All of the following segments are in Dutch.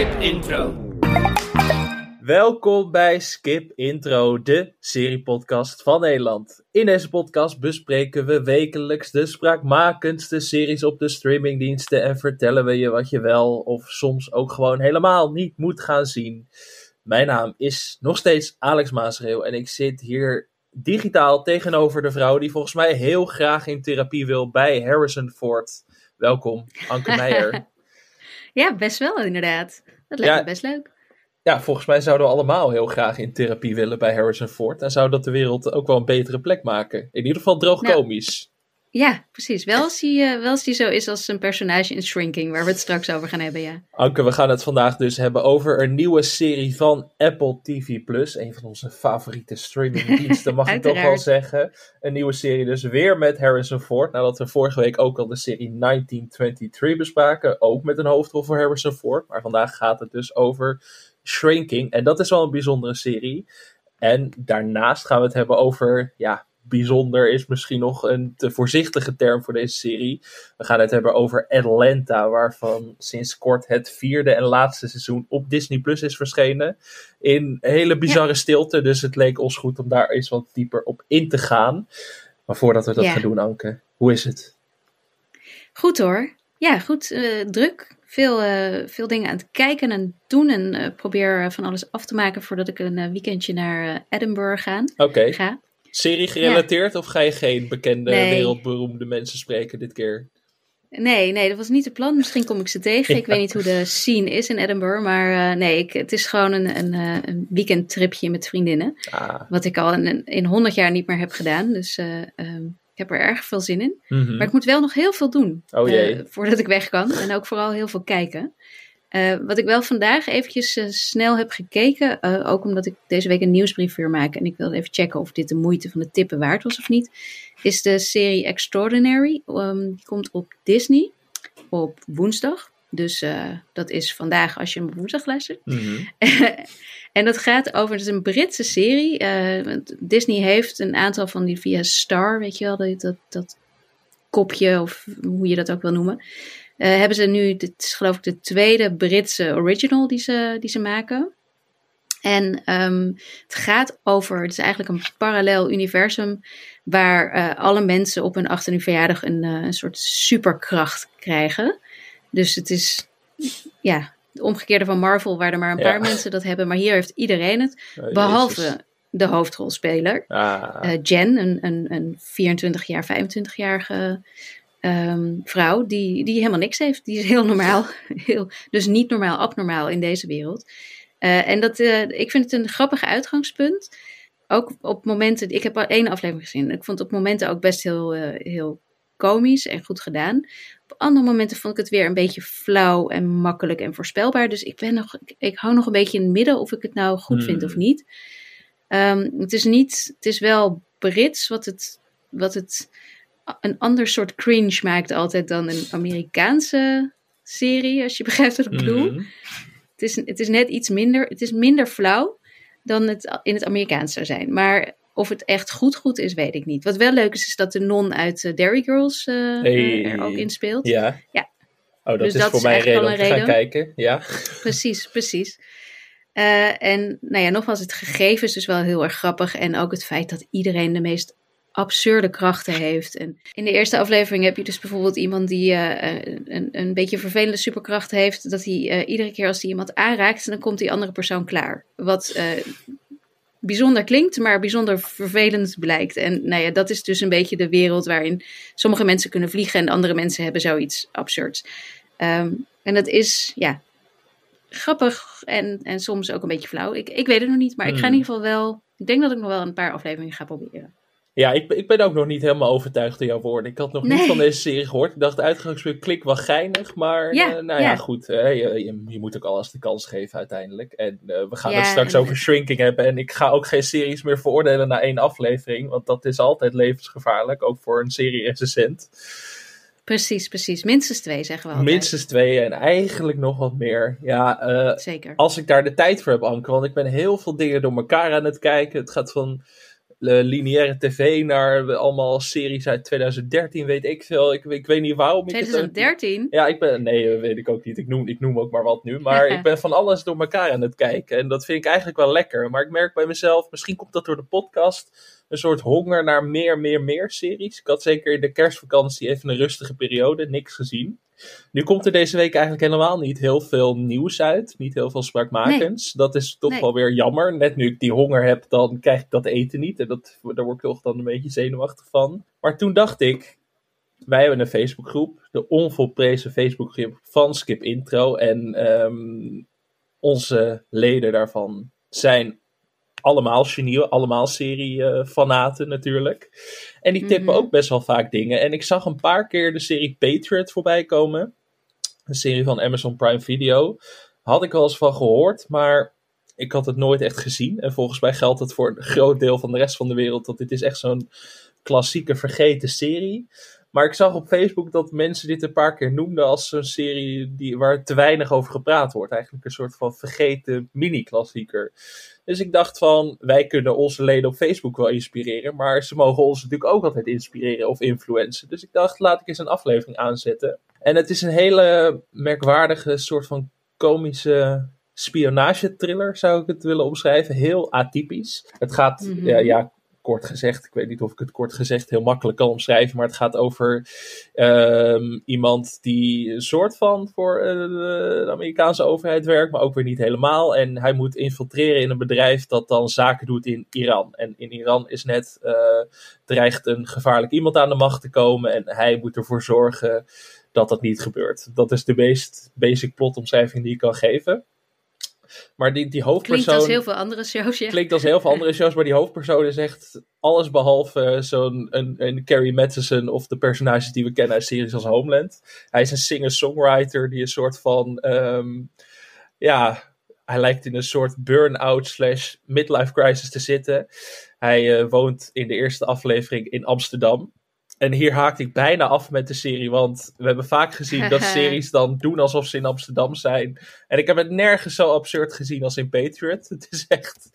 Skip Intro. Welkom bij Skip Intro, de seriepodcast van Nederland. In deze podcast bespreken we wekelijks de spraakmakendste series op de streamingdiensten en vertellen we je wat je wel of soms ook gewoon helemaal niet moet gaan zien. Mijn naam is nog steeds Alex Maasreel en ik zit hier digitaal tegenover de vrouw die volgens mij heel graag in therapie wil bij Harrison Ford. Welkom, Anke Meijer. Ja, best wel inderdaad. Dat lijkt me best leuk. Ja, volgens mij zouden we allemaal heel graag in therapie willen bij Harrison Ford. En zou dat de wereld ook wel een betere plek maken. In ieder geval droog nou, komisch. Ja, precies. Wel als, hij, uh, wel als hij zo is als een personage in Shrinking, waar we het straks over gaan hebben, ja. Anke, we gaan het vandaag dus hebben over een nieuwe serie van Apple TV+. Plus. Een van onze favoriete streamingdiensten, mag ik toch wel zeggen. Een nieuwe serie dus weer met Harrison Ford. Nadat we vorige week ook al de serie 1923 bespraken. Ook met een hoofdrol voor Harrison Ford. Maar vandaag gaat het dus over Shrinking. En dat is wel een bijzondere serie. En daarnaast gaan we het hebben over ja, bijzonder is misschien nog een te voorzichtige term voor deze serie. We gaan het hebben over Atlanta, waarvan sinds kort het vierde en laatste seizoen op Disney Plus is verschenen. In hele bizarre stilte, dus het leek ons goed om daar eens wat dieper op in te gaan. Maar voordat we dat gaan doen, Anke, hoe is het? Goed hoor. Ja, goed. Uh, druk. Veel, uh, veel dingen aan het kijken en doen. En uh, probeer van alles af te maken voordat ik een weekendje naar Edinburgh ga. Oké. ga. Serie gerelateerd of ga je geen bekende wereldberoemde mensen spreken dit keer? Nee, nee, dat was niet het plan. Misschien kom ik ze tegen. Ik weet niet hoe de scene is in Edinburgh. Maar uh, nee, ik, het is gewoon een, een, eh, een weekendtripje met vriendinnen. Ah. Wat ik al in, in 100 jaar niet meer heb gedaan. Dus uh, um, ik heb er erg veel zin in. Mm -hmm. Maar ik moet wel nog heel veel doen. Oh jee. voordat ik weg kan. En ook vooral heel veel kijken. Uh, wat ik wel vandaag eventjes uh, snel heb gekeken, uh, ook omdat ik deze week een nieuwsbrief weer maak en ik wilde even checken of dit de moeite van het tippen waard was of niet, is de serie Extraordinary. Um, die komt op Disney op woensdag. Dus dat is vandaag als je hem op woensdag luistert. Mm -hmm. en dat gaat over, het is een Britse serie. Disney heeft een aantal van die via Star, weet je wel, dat, dat, dat kopje of hoe je dat ook wil noemen. Uh, hebben ze nu, dit is geloof ik de tweede Britse original die ze, die ze maken. En um, het gaat over, het is eigenlijk een parallel universum waar uh, alle mensen op hun 18 verjaardag een, uh, een soort superkracht krijgen. Dus het is ja, de omgekeerde van Marvel, waar er maar een ja. paar mensen dat hebben. Maar hier heeft iedereen het, behalve de hoofdrolspeler. Ah. Jen, een, een, een 24 jaar, 25-jarige um, vrouw die, die helemaal niks heeft. Die is heel normaal. Heel, dus niet normaal, abnormaal in deze wereld. Uh, en dat, uh, ik vind het een grappig uitgangspunt. Ook op momenten, ik heb al één aflevering gezien. Ik vond het op momenten ook best heel, uh, heel komisch en goed gedaan. Op andere momenten vond ik het weer een beetje flauw en makkelijk en voorspelbaar. Dus ik, ben nog, ik, ik hou nog een beetje in het midden of ik het nou goed vind of niet. Um, het is niet, het is wel Brits wat het, wat het een ander soort cringe maakt altijd dan een Amerikaanse serie, als je begrijpt wat ik bedoel. Mhm. het, is, het is net iets minder, het is minder flauw dan het in het Amerikaans zou zijn. Maar of het echt goed goed is, weet ik niet. Wat wel leuk is, is dat de non uit uh, Dairy Girls uh, hey. er ook in speelt. Ja. ja. Oh, dat dus is dat voor is mij een reden om te gaan kijken. Ja. Precies, precies. Uh, en nou ja, nogmaals, het gegeven is dus wel heel erg grappig. En ook het feit dat iedereen de meest absurde krachten heeft. En in de eerste aflevering heb je dus bijvoorbeeld iemand die uh, een, een beetje vervelende superkracht heeft. Dat hij uh, iedere keer als hij iemand aanraakt, dan komt die andere persoon klaar. Wat uh, bijzonder klinkt, maar bijzonder vervelend blijkt. En nou ja, dat is dus een beetje de wereld waarin sommige mensen kunnen vliegen en andere mensen hebben zoiets absurds. Um, en dat is, ja, grappig en, en soms ook een beetje flauw. Ik, ik weet het nog niet, maar ik ga in Hmm. ieder geval wel. Ik denk dat ik nog wel een paar afleveringen ga proberen. Ja, ik, ik ben ook nog niet helemaal overtuigd door jouw woorden. Ik had nog niet Nee. van deze serie gehoord. Ik dacht, de uitgangspunt klik wel geinig. Maar Ja, eh, nou ja, ja. goed. je, je, je moet ook alles de kans geven uiteindelijk. En eh, we gaan Ja, het straks en- over shrinking hebben. En ik ga ook geen series meer veroordelen na één aflevering. Want dat is altijd levensgevaarlijk. Ook voor een serie-recensent. Precies, precies. Minstens twee zeggen we altijd. Minstens twee en eigenlijk nog wat meer. Ja, eh, Zeker. als ik daar de tijd voor heb, Anke. Want ik ben heel veel dingen door elkaar aan het kijken. Het gaat van lineaire tv naar allemaal series uit 2013, weet ik veel. Ik, ik weet niet waarom. 2013? ja, ik ben, nee, weet ik ook niet. Ik noem, ik noem ook maar wat nu. Maar ik ben van alles door elkaar aan het kijken. En dat vind ik eigenlijk wel lekker. Maar ik merk bij mezelf, misschien komt dat door de podcast een soort honger naar meer, meer, meer series. Ik had zeker in de kerstvakantie even een rustige periode, niks gezien. Nu komt er deze week eigenlijk helemaal niet heel veel nieuws uit. Niet heel veel spraakmakends. Dat is toch wel weer jammer. Net nu ik die honger heb, dan krijg ik dat eten niet. En dat, daar word ik toch dan een beetje zenuwachtig van. Maar toen dacht ik, wij hebben een Facebookgroep. De onvolprezen Facebookgroep van Skip Intro. En ehm, onze leden daarvan zijn allemaal genieën, allemaal serie-fanaten natuurlijk. En die tippen mhm. ook best wel vaak dingen. En ik zag een paar keer de serie Patriot voorbij komen. Een serie van Amazon Prime Video. Had ik wel eens van gehoord, maar ik had het nooit echt gezien. En volgens mij geldt het voor een groot deel van de rest van de wereld dat dit is echt zo'n klassieke vergeten serie. Maar ik zag op Facebook dat mensen dit een paar keer noemden als een serie die, waar te weinig over gepraat wordt. Eigenlijk een soort van vergeten mini-klassieker. Dus ik dacht van, wij kunnen onze leden op Facebook wel inspireren, maar ze mogen ons natuurlijk ook altijd inspireren of influencen. Dus ik dacht, laat ik eens een aflevering aanzetten. En het is een hele merkwaardige soort van komische spionagetriller, zou ik het willen omschrijven. Heel atypisch. Het gaat, mhm. ja, ja, kort gezegd, ik weet niet of ik het kort gezegd heel makkelijk kan omschrijven, maar het gaat over ehm, iemand die een soort van voor uh, de Amerikaanse overheid werkt, maar ook weer niet helemaal. En hij moet infiltreren in een bedrijf dat dan zaken doet in Iran. En in Iran is net, uh, dreigt een gevaarlijk iemand aan de macht te komen en hij moet ervoor zorgen dat dat niet gebeurt. Dat is de meest basic plotomschrijving die ik kan geven. Maar die, die hoofdpersoon... Klinkt als heel veel andere shows, ja. Klinkt als heel veel andere shows, maar die hoofdpersoon is echt alles behalve zo'n een, een Carrie Matheson of de personages die we kennen uit series als Homeland. Hij is een singer-songwriter die een soort van... Ehm, ja, hij lijkt in een soort burn-out slash midlife crisis te zitten. Hij uh, woont in de eerste aflevering in Amsterdam. En hier haakte ik bijna af met de serie, want we hebben vaak gezien dat series dan doen alsof ze in Amsterdam zijn. En ik heb het nergens zo absurd gezien als in Patriot. Het is echt,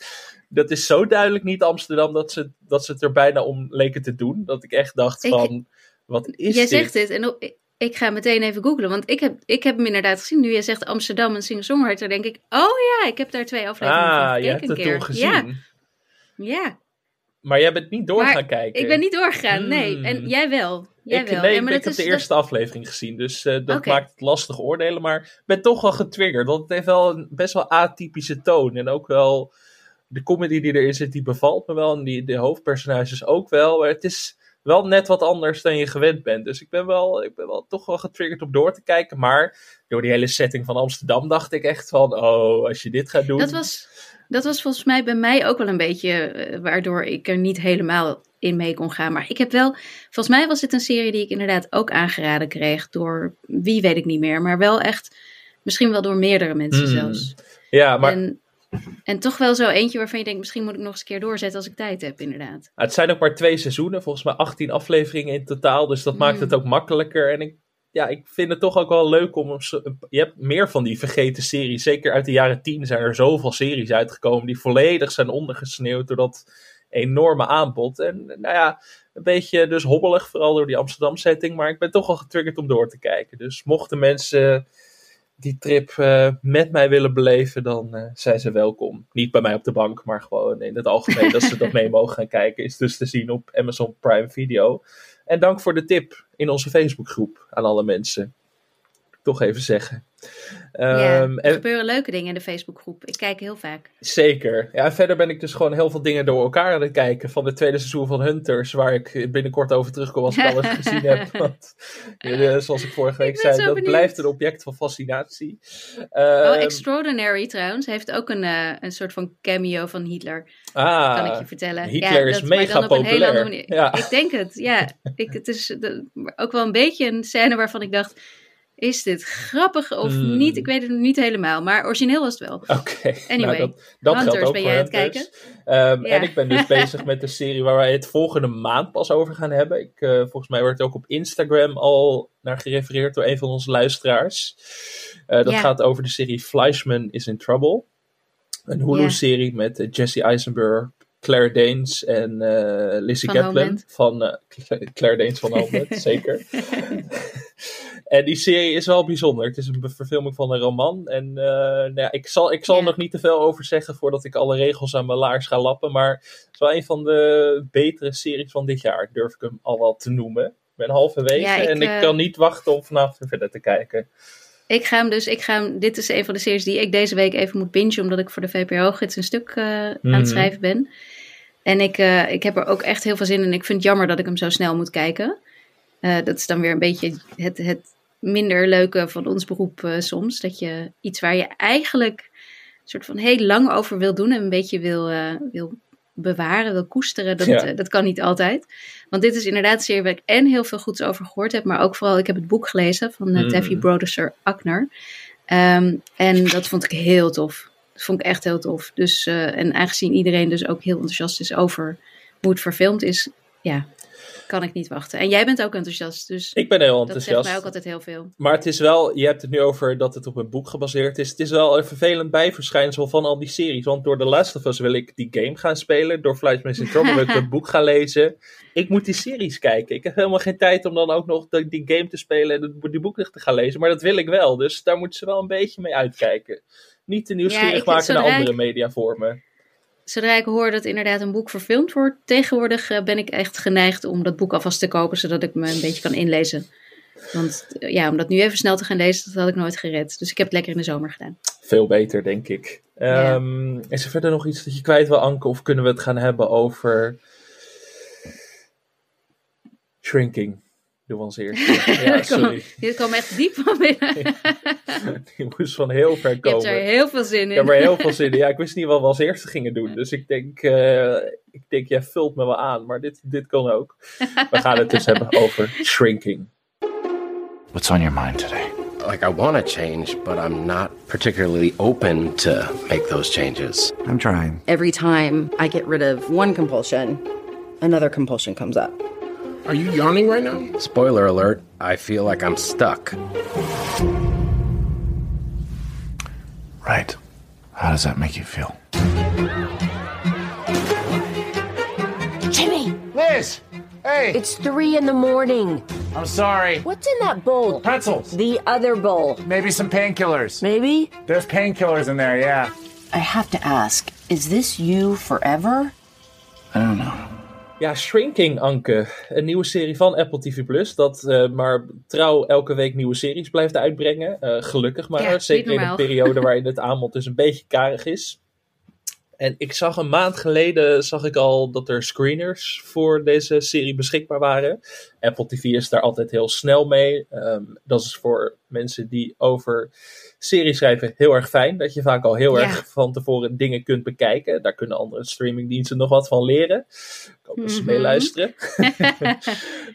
dat is zo duidelijk niet Amsterdam dat ze, dat ze het er bijna om leken te doen. Dat ik echt dacht van, wat is jij dit? Jij zegt dit en ik ga meteen even googlen, want ik heb, ik heb hem inderdaad gezien. Nu jij zegt Amsterdam en singer-songwriter, denk ik, oh ja, ik heb daar twee afleveringen ah, van gekeken. Ah, je hebt het toen gezien. Ja. ja. Maar jij bent niet door gaan kijken. Ik ben niet doorgegaan, nee. En hmm. jij wel. Jij ik, wel. Nee, maar ik heb de eerste aflevering gezien, dus uh, dat maakt het lastig oordelen. Maar ik ben toch wel getriggerd, want het heeft wel een best wel atypische toon. En ook wel de comedy die erin zit, die bevalt me wel. En die, de hoofdpersonages ook wel. Maar het is wel net wat anders dan je gewend bent. Dus ik ben wel, ik ben wel toch wel getriggerd om door te kijken. Maar door die hele setting van Amsterdam dacht ik echt van, oh, als je dit gaat doen... Dat was dat was volgens mij bij mij ook wel een beetje uh, waardoor ik er niet helemaal in mee kon gaan. Maar ik heb wel, volgens mij was dit een serie die ik inderdaad ook aangeraden kreeg door wie weet ik niet meer, maar wel echt misschien wel door meerdere mensen hmm. zelfs. Ja, maar. En, en toch wel zo eentje waarvan je denkt, misschien moet ik nog eens een keer doorzetten als ik tijd heb, inderdaad. Het zijn ook maar twee seizoenen, volgens mij 18 afleveringen in totaal. Dus dat maakt hmm. het ook makkelijker. En ik ja, ik vind het toch ook wel leuk om. Je hebt meer van die vergeten series. Zeker uit de jaren tien zijn er zoveel series uitgekomen. die volledig zijn ondergesneeuwd door dat enorme aanbod. En nou ja, een beetje dus hobbelig, vooral door die Amsterdam setting. Maar ik ben toch wel getriggerd om door te kijken. Dus mochten mensen die trip uh, met mij willen beleven, dan uh, zijn ze welkom. Niet bij mij op de bank, maar gewoon in het algemeen dat ze dat mee mogen gaan kijken. Is dus te zien op Amazon Prime Video. En dank voor de tip in onze Facebookgroep aan alle mensen. Toch even zeggen. Ja, ehm, er gebeuren leuke dingen in de Facebookgroep. Ik kijk heel vaak. Zeker. Ja, en verder ben ik dus gewoon heel veel dingen door elkaar aan het kijken. Van het tweede seizoen van Hunters, waar ik binnenkort over terugkom als ik alles gezien heb. Want, zoals ik vorige week zei, dat blijft een object van fascinatie. oh, ehm, Extraordinary trouwens heeft ook een, uh, een soort van cameo van Hitler. Ah, kan ik je vertellen. Hitler is mega populair. Ja. Ik denk het, ja. Ik, het is ook wel een beetje een scène waarvan ik dacht is dit grappig of hmm. niet? Ik weet het niet helemaal, maar origineel was het wel. Oké, anyway, nou, dat, dat Hunters geldt ook ben jij aan het kijken. Um, En ik ben dus bezig met de serie waar wij het volgende maand pas over gaan hebben. Ik, uh, volgens mij wordt ook op Instagram al naar gerefereerd door een van onze luisteraars. Uh, dat gaat over de serie Fleischman is in Trouble. Een Hulu-serie met Jesse Eisenberg, Claire Danes en uh, Lizzie Kaplan. Van Claire Danes van Homeland, zeker. en die serie is wel bijzonder. Het is een verfilming van een roman. En nou ja, ik zal, ik zal er nog niet te veel over zeggen voordat ik alle regels aan mijn laars ga lappen. Maar het is wel een van de betere series van dit jaar, durf ik hem al wel te noemen. Ik ben halverwege en ik kan niet wachten om vanavond verder te kijken. Ik ga hem dus, ik ga hem, dit is een van de series die ik deze week even moet bingen, omdat ik voor de VPRO-gids een stuk uh, aan het mhm. schrijven ben. En ik, uh, ik heb er ook echt heel veel zin in. Ik vind het jammer dat ik hem zo snel moet kijken. Uh, dat is dan weer een beetje het, het minder leuke van ons beroep soms. Dat je iets waar je eigenlijk een soort van heel lang over wil doen en een beetje wil, wil bewaren, wil koesteren, dat, eh, dat kan niet altijd. Want dit is inderdaad zeer waar ik en heel veel goeds over gehoord heb, maar ook vooral, ik heb het boek gelezen van mm. Taffy Brodesser Akner. Um, en dat vond ik heel tof. Dat vond ik echt heel tof. Dus, en aangezien iedereen dus ook heel enthousiast is over hoe het verfilmd is, ja, kan ik niet wachten. En jij bent ook enthousiast, dus ik ben heel enthousiast. Dat zegt mij ook altijd heel veel. Maar het is wel, je hebt het nu over dat het op een boek gebaseerd is. Het is wel een vervelend bijverschijnsel van al die series. Want door The Last of Us wil ik die game gaan spelen. Door Flight Mission Trouble wil ik het boek gaan lezen. Ik moet die series kijken. Ik heb helemaal geen tijd om dan ook nog die game te spelen en die boek te gaan lezen. Maar dat wil ik wel. Dus daar moeten ze wel een beetje mee uitkijken. Niet te nieuwsgierig ja, maken naar andere mediavormen zodra ik hoor dat inderdaad een boek verfilmd wordt, tegenwoordig eh, ben ik echt geneigd om dat boek alvast te kopen, zodat ik me een beetje kan inlezen. Want eh, ja, om dat nu even snel te gaan lezen, dat had ik nooit gered. Dus ik heb het lekker in de zomer gedaan. Veel beter, denk ik. Um, Is er verder nog iets dat je kwijt wil, Anke? Of kunnen we het gaan hebben over shrinking? Doe ons eerst. Ja, sorry. Dit kwam echt diep van binnen. Die moest van heel ver komen. Je hebt er heel veel zin in. Ik heb er heel veel zin in. Ja, ik wist niet wat we als eerste gingen doen. Dus ik denk, uh, ik denk jij vult me wel aan. Maar dit, dit kan ook. We gaan het dus hebben over shrinking. What's on your mind today? Like, I want to change, but I'm not particularly open to make those changes. I'm trying. Every time I get rid of one compulsion, another compulsion comes up. Are you yawning right now? Spoiler alert, I feel like I'm stuck. Right. How does that make you feel? Jimmy! Liz! Hey! It's three in the morning. I'm sorry. What's in that bowl? Pretzels. The other bowl. Maybe some painkillers. Maybe? There's painkillers in there, yeah. I have to ask, is this you forever? I don't know. Ja, Shrinking, Anke. Een nieuwe serie van Apple TV Plus. Dat uh, maar trouw elke week nieuwe series blijft uitbrengen. Uh, gelukkig maar. Zeker in een periode waarin het aanbod dus een beetje karig is. En ik zag een maand geleden zag ik al dat er screeners voor deze serie beschikbaar waren. Apple TV is daar altijd heel snel mee. Um, dat is voor mensen die over series schrijven heel erg fijn. Dat je vaak al heel erg van tevoren dingen kunt bekijken. Daar kunnen andere streamingdiensten nog wat van leren. Ik hoop dat ze mm meeluisteren.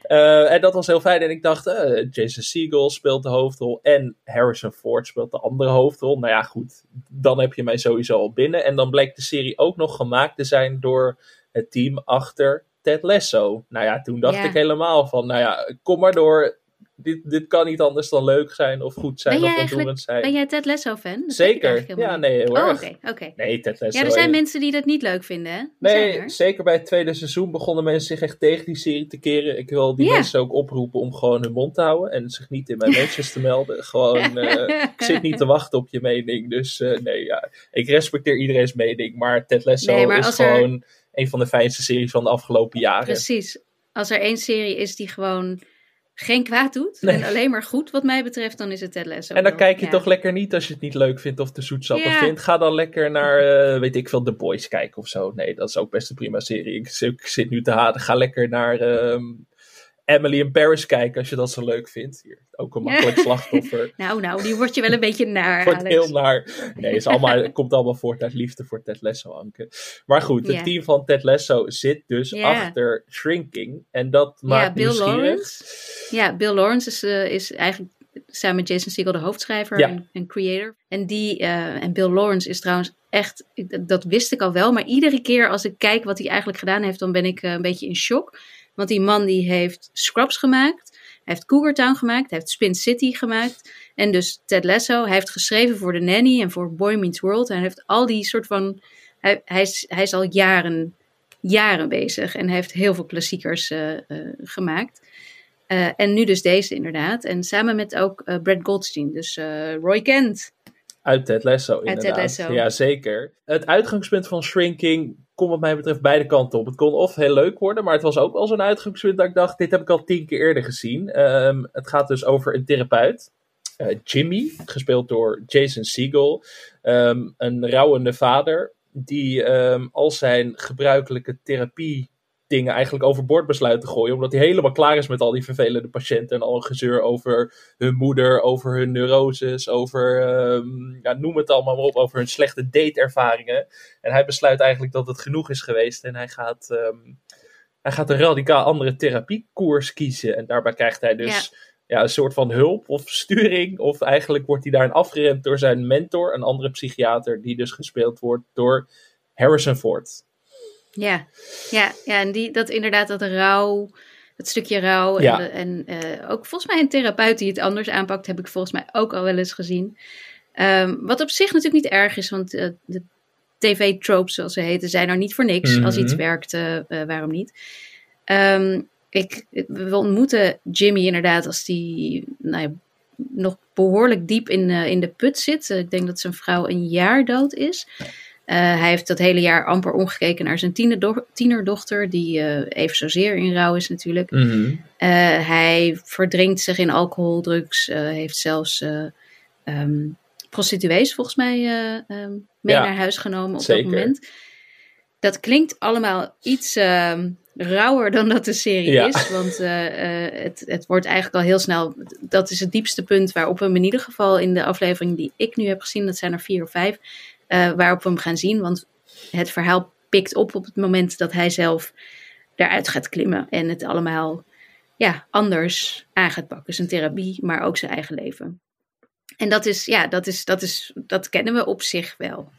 uh, en dat was heel fijn. En ik dacht, uh, Jason Segel speelt de hoofdrol. En Harrison Ford speelt de andere hoofdrol. Nou ja, goed. Dan heb je mij sowieso al binnen. En dan bleek de serie ook nog gemaakt te zijn door het team achter Ted Lasso. Nou ja, toen dacht ik helemaal van, nou ja, kom maar door dit, dit kan niet anders dan leuk zijn of goed zijn of ontroerend zijn. Ben jij Ted Lasso fan? zeker. Ja, nee, heel oh, erg. oké. Nee, Ted Lasso. Ja, er zijn mensen die dat niet leuk vinden, hè? Nee, zeker bij het tweede seizoen begonnen mensen zich echt tegen die serie te keren. Ik wil die mensen ook oproepen om gewoon hun mond te houden en zich niet in mijn mentions te melden. Gewoon, uh, ik zit niet te wachten op je mening. Dus uh, nee, ja. Ik respecteer iedereen's mening, maar Ted Lasso nee, maar is gewoon er... een van de fijnste series van de afgelopen jaren. Precies. Als er één serie is die gewoon geen kwaad doet en alleen maar goed wat mij betreft, dan is het Ted Lasso. En dan kijk je toch lekker niet als je het niet leuk vindt of te zoetsappig vindt. Ga dan lekker naar, uh, weet ik veel, The Boys kijken of zo. Nee, dat is ook best een prima serie. Ik, ik zit nu te haten. Ga lekker naar uh, Emily in Paris kijken als je dat zo leuk vindt. Hier, ook een makkelijk slachtoffer. nou, nou, die wordt je wel een beetje naar. Wordt heel naar. Nee, het, allemaal, komt allemaal voort uit liefde voor Ted Lasso, Anke. Maar goed, het team van Ted Lasso zit dus achter Shrinking. En dat maakt ja, Bill Lawrence. Ja, Bill Lawrence is, uh, is eigenlijk samen met Jason Segel de hoofdschrijver en, en, creator. En, die, uh, en Bill Lawrence is trouwens echt, dat wist ik al wel, maar iedere keer als ik kijk wat hij eigenlijk gedaan heeft, dan ben ik uh, een beetje in shock. Want die man die heeft Scrubs gemaakt, hij heeft Cougar Town gemaakt, hij heeft Spin City gemaakt. En dus Ted Lasso, hij heeft geschreven voor The Nanny en voor Boy Meets World. En hij heeft al die soort van, hij, hij, is, hij is al jaren jaren bezig en heeft heel veel klassiekers uh, uh, gemaakt. Uh, en nu dus deze inderdaad. En samen met ook Brad Goldstein, dus Roy Kent. Uit Ted Lasso inderdaad. Uit Ted Lasso. Ja, zeker. Het uitgangspunt van Shrinking kon wat mij betreft beide kanten op. Het kon of heel leuk worden, maar het was ook wel zo'n uitgangspunt dat ik dacht, dit heb ik al tien keer eerder gezien. Um, het gaat dus over een therapeut. Uh, Jimmy, gespeeld door Jason Segel. Um, een rouwende vader die um, al zijn gebruikelijke therapie dingen eigenlijk overboord besluit te gooien. Omdat hij helemaal klaar is met al die vervelende patiënten. En al een gezeur over hun moeder, over hun neuroses, over, um, ja, noem het allemaal maar op, over hun slechte dateervaringen. En hij besluit eigenlijk dat het genoeg is geweest. En hij gaat, um, hij gaat een radicaal andere therapiekoers kiezen. En daarbij krijgt hij dus... Ja. Ja, een soort van hulp of sturing. Of eigenlijk wordt hij daarin afgeremd door zijn mentor, een andere psychiater, die dus gespeeld wordt door Harrison Ford. Ja, ja, ja en die, dat inderdaad, dat rouw, dat stukje rouw. Ja. En, en uh, ook volgens mij een therapeut die het anders aanpakt, heb ik volgens mij ook al wel eens gezien. Um, wat op zich natuurlijk niet erg is, want uh, de tv-tropes, zoals ze heten, zijn er niet voor niks. Mhm. Als iets werkt, uh, waarom niet? Um, ik, we ontmoeten Jimmy inderdaad als die nou ja, nog behoorlijk diep in, in de put zit. ik denk dat zijn vrouw een jaar dood is. Uh, hij heeft dat hele jaar amper omgekeken naar zijn tienerdo tienerdochter, die uh, even zozeer in rouw is natuurlijk. Mm -hmm. uh, hij verdrinkt zich in alcohol, drugs, heeft zelfs um, prostituees volgens mij um, mee Ja, naar huis genomen op zeker. dat moment. Dat klinkt allemaal iets ehm, rauwer dan dat de serie Ja. is. Want het, het wordt eigenlijk al heel snel. Dat is het diepste punt waarop we hem in ieder geval in de aflevering die ik nu heb gezien, dat zijn er vier of vijf, uh, waarop we hem gaan zien. Want het verhaal pikt op op het moment dat hij zelf eruit gaat klimmen. En het allemaal ja, anders aan gaat pakken. Zijn therapie, maar ook zijn eigen leven. En dat is, ja, dat is, dat is, dat kennen we op zich wel.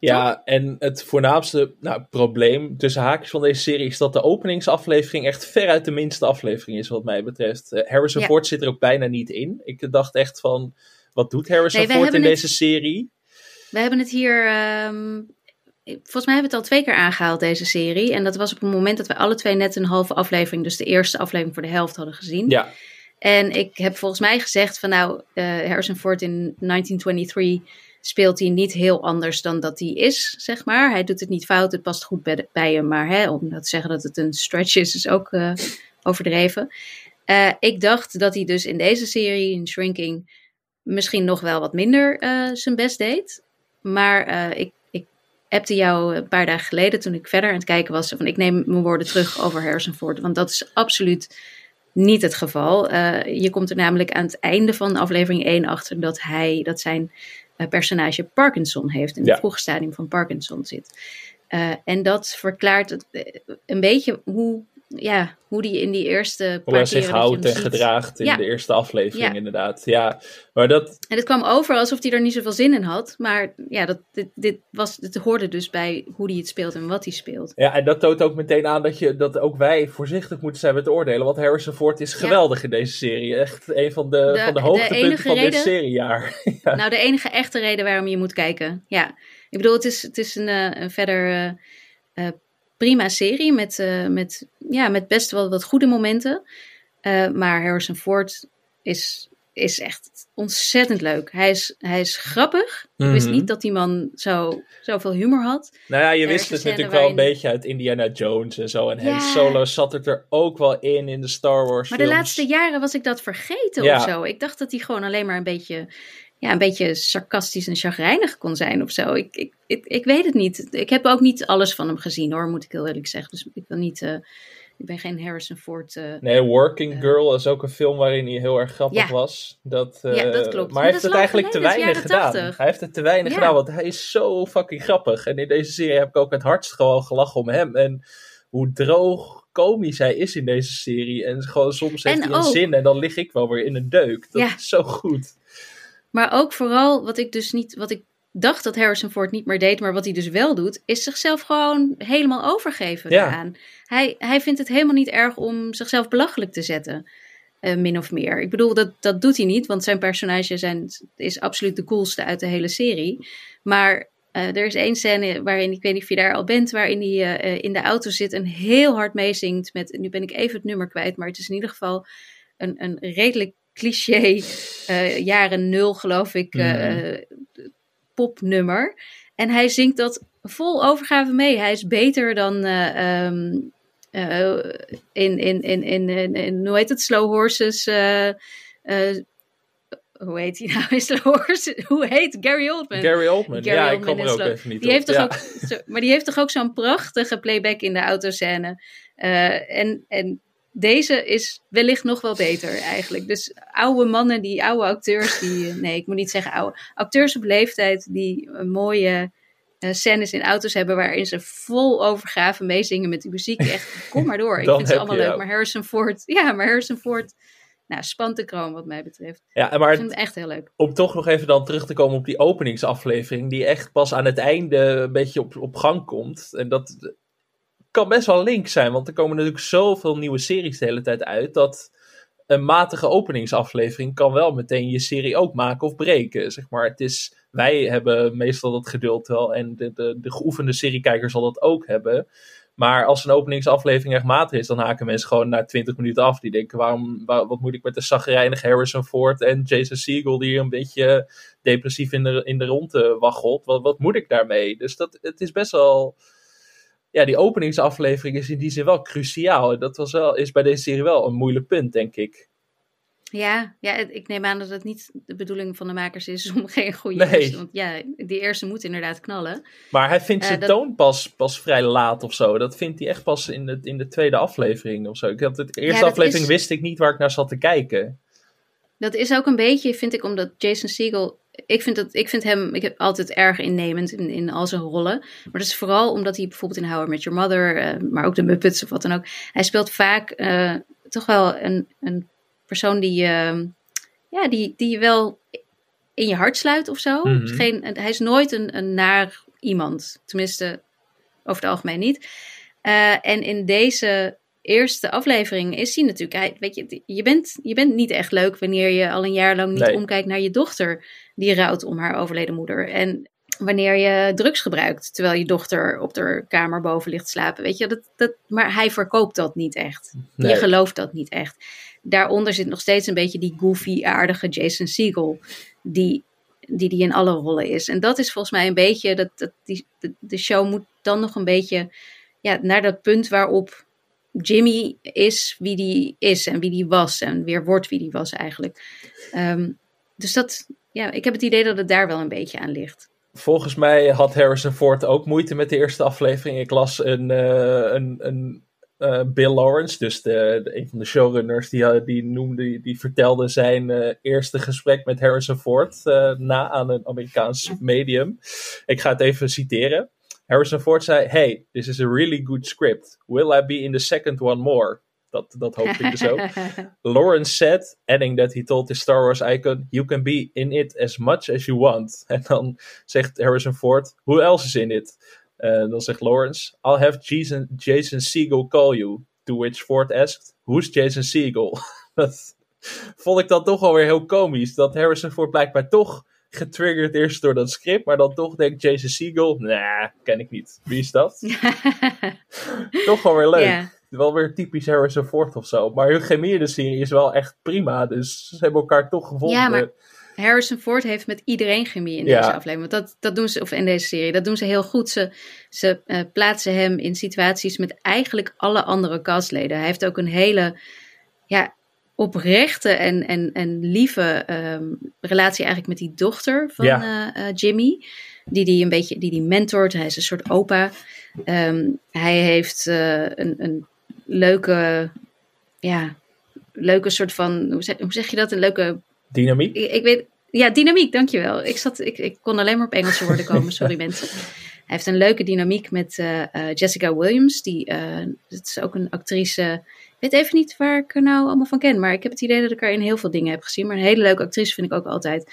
Ja, en het voornaamste nou, probleem tussen haakjes van deze serie is dat de openingsaflevering echt veruit de minste aflevering is, wat mij betreft. Uh, Harrison Ja. Ford zit er ook bijna niet in. Ik dacht echt van, wat doet Harrison Nee, Ford in het- deze serie? We hebben het hier. ehm, volgens mij hebben we het al twee keer aangehaald, deze serie. En dat was op het moment dat we alle twee net een halve aflevering, dus de eerste aflevering voor de helft hadden gezien. Ja, En ik heb volgens mij gezegd van nou, eh, Harrison Ford in 1923 speelt hij niet heel anders dan dat hij is, zeg maar. Hij doet het niet fout, het past goed bij, bij hem. Maar hè, om dat te zeggen dat het een stretch is, is ook eh, overdreven. Eh, ik dacht dat hij dus in deze serie, in Shrinking, misschien nog wel wat minder zijn best deed. Maar eh, ik, ik appte jou een paar dagen geleden, toen ik verder aan het kijken was, van ik neem mijn woorden terug over Ford. Want dat is absoluut niet het geval. Eh, je komt er namelijk aan het einde van aflevering 1 achter dat hij, dat zijn eh, personage Parkinson heeft. In Ja. het vroege stadium van Parkinson zit. En dat verklaart het, een beetje hoe, ja, hoe die in die eerste hoe paar hij zich houdt en ziet- gedraagt in Ja. de eerste aflevering, Ja. inderdaad. Ja, maar dat, En het kwam over alsof hij er niet zoveel zin in had. Maar ja, dat, dit, dit, was, dit hoorde dus bij hoe hij het speelt en wat hij speelt. Ja, en dat toont ook meteen aan dat, je, dat ook wij voorzichtig moeten zijn met oordelen. Want Harrison Ford is geweldig in deze serie. Echt een van de, De- van de hoogtepunten van dit seriejaar. ja. Nou, de enige echte reden waarom je moet kijken. Ja, ik bedoel, het is, het is een, eh, een verder eh, eh, prima serie met, met, ja, met best wel wat goede momenten. Eh, maar Harrison Ford is, is echt ontzettend leuk. Hij is, hij is grappig. Ik wist Mhm. niet dat die man zo, zoveel humor had. Nou ja, je Er is wist het scène natuurlijk wel een beetje uit Indiana Jones en zo. En Ja. Han Solo zat het er ook wel in, in de Star Wars Maar de laatste jaren was ik dat vergeten Ja. of zo. Ik dacht dat hij gewoon alleen maar een beetje, ja, een beetje sarcastisch en chagrijnig kon zijn of zo. Ik, ik, ik, ik weet het niet. Ik heb ook niet alles van hem gezien hoor, moet ik heel eerlijk zeggen. Dus ik wil niet, eh, ik ben geen Harrison Ford. eh, Nee, Working Girl is ook een film waarin hij heel erg grappig Ja. was. Dat, eh, Ja, dat klopt. Maar Maar hij heeft het eigenlijk te geleden, weinig gedaan. 80. Hij heeft het te weinig Ja. gedaan, want hij is zo fucking grappig. En in deze serie heb ik ook het hardst gewoon gelachen om hem. En hoe droog komisch hij is in deze serie. En gewoon soms heeft En hij een zin en dan lig ik wel weer in een deuk. Dat is zo goed. Maar ook vooral wat ik dus niet, wat ik dacht dat Harrison Ford niet meer deed, maar wat hij dus wel doet, is zichzelf gewoon helemaal overgeven Ja. daaraan. Hij, hij vindt het helemaal niet erg om zichzelf belachelijk te zetten. eh, min of meer. Ik bedoel, dat, dat doet hij niet, want zijn personage zijn, is absoluut de coolste uit de hele serie. Maar er is één scène waarin, ik weet niet of je daar al bent, waarin hij uh, in de auto zit en heel hard meezingt met, nu ben ik even het nummer kwijt, maar het is in ieder geval een, een redelijk cliché, jaren nul geloof ik, mm. Popnummer. En hij zingt dat vol overgave mee. Hij is beter dan um, in, in, in, in, in, in, hoe heet het, Slow Horses hoe heet hij nou? Slow Horses. Hoe heet Gary Oldman? Gary Oldman, Gary ja, Oldman ik kom er ook slow. even niet die op. Heeft toch ja. ook, zo, maar die heeft toch ook zo'n prachtige playback in de autoscène. Uh, en, en deze is wellicht nog wel beter eigenlijk. Dus oude mannen, die oude acteurs, die, nee, ik moet niet zeggen oude, acteurs op leeftijd die een mooie uh, scènes in auto's hebben waarin ze vol overgave meezingen met die muziek. Echt, kom maar door. ik vind ze allemaal leuk. Maar Harrison Ford, ja, maar Harrison Ford nou, spant de kroon wat mij betreft. Ja, maar ik vind het echt heel leuk. Om toch nog even dan terug te komen op die openingsaflevering, die echt pas aan het einde een beetje op, op gang komt. En dat kan best wel link zijn, want er komen natuurlijk zoveel nieuwe series de hele tijd uit, dat een matige openingsaflevering kan wel meteen je serie ook maken of breken. Zeg maar. het is, wij hebben meestal dat geduld wel en de, de, de geoefende seriekijker zal dat ook hebben. Maar als een openingsaflevering echt matig is, dan haken mensen gewoon na 20 minuten af. Die denken, waarom, wat moet ik met de zagrijnige Harrison Ford en Jason Segel die hier een beetje depressief in de, in de ronde waggelt. Wat, wat moet ik daarmee? Dus dat, het is best wel... Ja, die openingsaflevering is in die zin wel cruciaal. Dat was wel, is bij deze serie wel een moeilijk punt, denk ik. Ja, ja, ik neem aan dat het niet de bedoeling van de makers is om geen goede nee. eerste. Want ja, die eerste moet inderdaad knallen. Maar hij vindt zijn uh, dat... toon pas, pas vrij laat of zo. Dat vindt hij echt pas in de, in de tweede aflevering of zo. Ik had het, de eerste ja, aflevering is... wist ik niet waar ik naar zat te kijken. Dat is ook een beetje, vind ik, omdat Jason Segel. Ik vind, dat, ik vind hem ik heb altijd erg innemend in, in al zijn rollen. Maar dat is vooral omdat hij bijvoorbeeld in How I Met Your Mother, uh, maar ook de Muppets of wat dan ook. Hij speelt vaak uh, toch wel een, een persoon die, uh, ja, die, die je wel in je hart sluit of zo. Mhm. Geen, hij is nooit een, een naar iemand. Tenminste, over het algemeen niet. En in deze eerste aflevering is hij natuurlijk... Hij, weet je, je, bent, je bent niet echt leuk wanneer je al een jaar lang niet Nee. omkijkt naar je dochter... die rouwt om haar overleden moeder. En wanneer je drugs gebruikt... terwijl je dochter op de kamer boven ligt slapen. Weet je, dat, dat, maar hij verkoopt dat niet echt. Nee. Je gelooft dat niet echt daaronder zit nog steeds een beetje die goofy, aardige Jason Segel. Die, die die in alle rollen is. En dat is volgens mij een beetje. Dat, dat die, de, de show moet dan nog een beetje. Ja, naar dat punt waarop Jimmy is wie die is. En wie die was. En weer wordt wie die was eigenlijk. Um, dus dat. Ja, ik heb het idee dat het daar wel een beetje aan ligt. Volgens mij had Harrison Ford ook moeite met de eerste aflevering. Ik las een, uh, een, een uh, Bill Lawrence, dus de, een van de showrunners, die, die, noemde, die vertelde zijn eerste gesprek met Harrison Ford na aan een Amerikaans medium. Ik ga het even citeren. Harrison Ford zei: Hey, this is a really good script. Will I be in the second one more? Dat, dat hoopte ik dus ook. Lawrence said, adding that he told his Star Wars icon, You can be in it as much as you want. En dan zegt Harrison Ford, Who else is in it? Uh, dan zegt Lawrence, I'll have Jason, Jason Segel call you. To which Ford asked, who's Jason Segel? dat vond ik dan toch alweer heel komisch. Dat Harrison Ford blijkbaar toch getriggerd is door dat script. Maar dan toch denkt Jason Segel, nah, ken ik niet. Wie is dat? toch wel weer leuk. Yeah. Wel weer typisch Harrison Ford of zo. Maar hun chemie in de serie is wel echt prima. Dus ze hebben elkaar toch gevonden. Ja, maar Harrison Ford heeft met iedereen chemie in Ja. deze aflevering. Want dat, dat doen ze, of in deze serie, dat doen ze heel goed. Ze, ze eh, plaatsen hem in situaties met eigenlijk alle andere castleden. Hij heeft ook een hele ja, oprechte en, en, en lieve ehm, relatie eigenlijk met die dochter van Ja. eh, eh, Jimmy. Die die een beetje die die mentort. Hij is een soort opa. Ehm, hij heeft eh, een, een leuke, ja, leuke soort van, hoe zeg, hoe zeg je dat? Een leuke Dynamiek? ik, ik weet, ja, dynamiek, dankjewel. Ik, zat, ik, ik kon alleen maar op Engelse woorden komen, sorry mensen. Hij heeft een leuke dynamiek met Jessica Williams. Die, dat is ook een actrice. Weet even niet waar ik er nou allemaal van ken. Maar ik heb het idee dat ik haar in heel veel dingen heb gezien. Maar een hele leuke actrice vind ik ook altijd.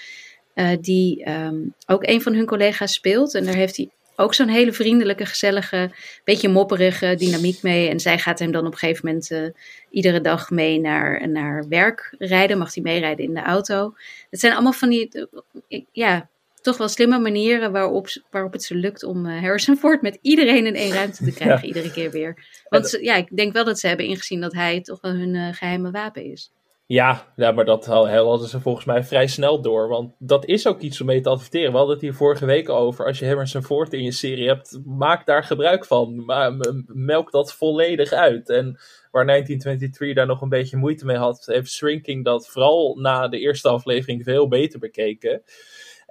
eh, die ehm, ook een van hun collega's speelt. En daar heeft hij ook zo'n hele vriendelijke, gezellige, beetje mopperige dynamiek mee. En zij gaat hem dan op een gegeven moment eh, iedere dag mee naar, naar werk rijden. Mag hij meerijden in de auto. Het zijn allemaal van die, eh, ja, toch wel slimme manieren waarop, waarop het ze lukt om uh, Harrison Ford met iedereen in één ruimte te krijgen, ja. iedere keer weer. Want ze, ja, ik denk wel dat ze hebben ingezien dat hij toch wel hun uh, geheime wapen is. Ja, ja, maar dat hadden ze volgens mij vrij snel door. Want dat is ook iets om mee te adverteren. We hadden het hier vorige week over. Als je Harrison Ford in je serie hebt, maak daar gebruik van. Maar melk dat volledig uit. En waar 1923 daar nog een beetje moeite mee had, heeft Shrinking dat vooral na de eerste aflevering veel beter bekeken.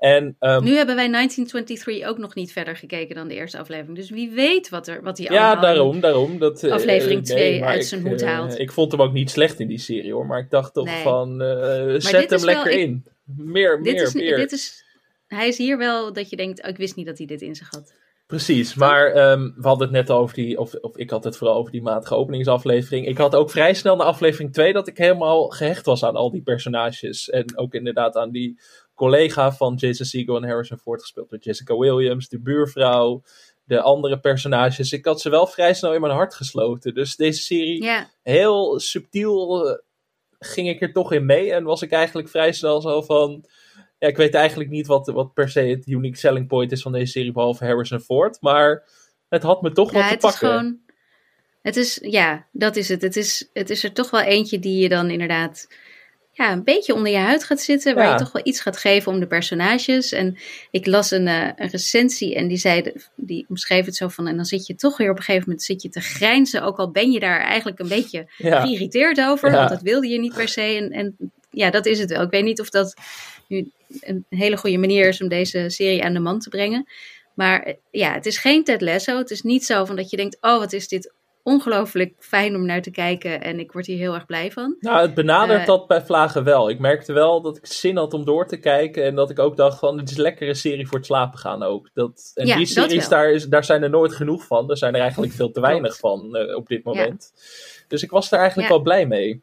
En, um, nu hebben wij 1923 ook nog niet verder gekeken dan de eerste aflevering. Dus wie weet wat, er, wat hij Ja, daarom, daarom. Dat, aflevering 2 nee, uit zijn hoed uh, haalt. ik vond hem ook niet slecht in die serie hoor. Maar ik dacht toch Nee. van, uh, zet hem lekker wel- ik- in. Meer, Dit meer, is, meer. dit is, hij is hier wel dat je denkt, oh, ik wist niet dat hij dit in zich had. Precies, maar ehm, we hadden het net over die, of, of ik had het vooral over die matige openingsaflevering. Ik had ook vrij snel na aflevering 2 dat ik helemaal gehecht was aan al die personages. En ook inderdaad aan die collega van Jason Segel en Harrison Ford, gespeeld door Jessica Williams, de buurvrouw, de andere personages. Ik had ze wel vrij snel in mijn hart gesloten. Dus deze serie, heel subtiel, eh, ging ik er toch in mee. En was ik eigenlijk vrij snel zo van. Ja, ik weet eigenlijk niet wat, wat per se het unique selling point is van deze serie, behalve Harrison Ford. Maar het had me toch ja wat te het is pakken. gewoon, het is, ja, dat is het. Het is, het is er toch wel eentje die je dan inderdaad ja, een beetje onder je huid gaat zitten, waar Ja. je toch wel iets gaat geven om de personages. En ik las een, eh, een recensie en die, zei, die omschreef het zo van, en dan zit je toch weer op een gegeven moment zit je te grijnzen, ook al ben je daar eigenlijk een beetje Ja. geïrriteerd over, Ja. want dat wilde je niet per se. En, en ja, dat is het wel. Ik weet niet of dat nu een hele goede manier is om deze serie aan de man te brengen. Maar eh, ja, het is geen Ted Lasso. Het is niet zo van dat je denkt, oh wat is dit ongelooflijk fijn om naar te kijken en ik word hier heel erg blij van. Nou, het benadert Eh, dat bij Vlagen wel. Ik merkte wel dat ik zin had om door te kijken. En dat ik ook dacht van, het is een lekkere serie voor het slapen gaan ook. Dat, en Ja, die series, daar, is, daar zijn er nooit genoeg van. Er zijn er eigenlijk veel te weinig van eh, op dit moment. Dus ik was daar eigenlijk Ja. wel blij mee.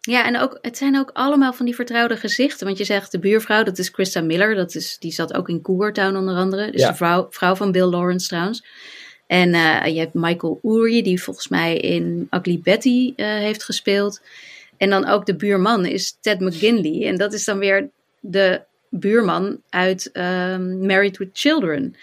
Ja, en ook, het zijn ook allemaal van die vertrouwde gezichten. Want je zegt de buurvrouw, dat is Christa Miller. Dat is, die zat ook in Cougar Town onder andere. Dus de vrouw, vrouw van Bill Lawrence trouwens. En eh, je hebt Michael Oerje, die volgens mij in Ugly Betty eh, heeft gespeeld. En dan ook de buurman is Ted McGinley. En dat is dan weer de buurman uit ehm, Married with Children.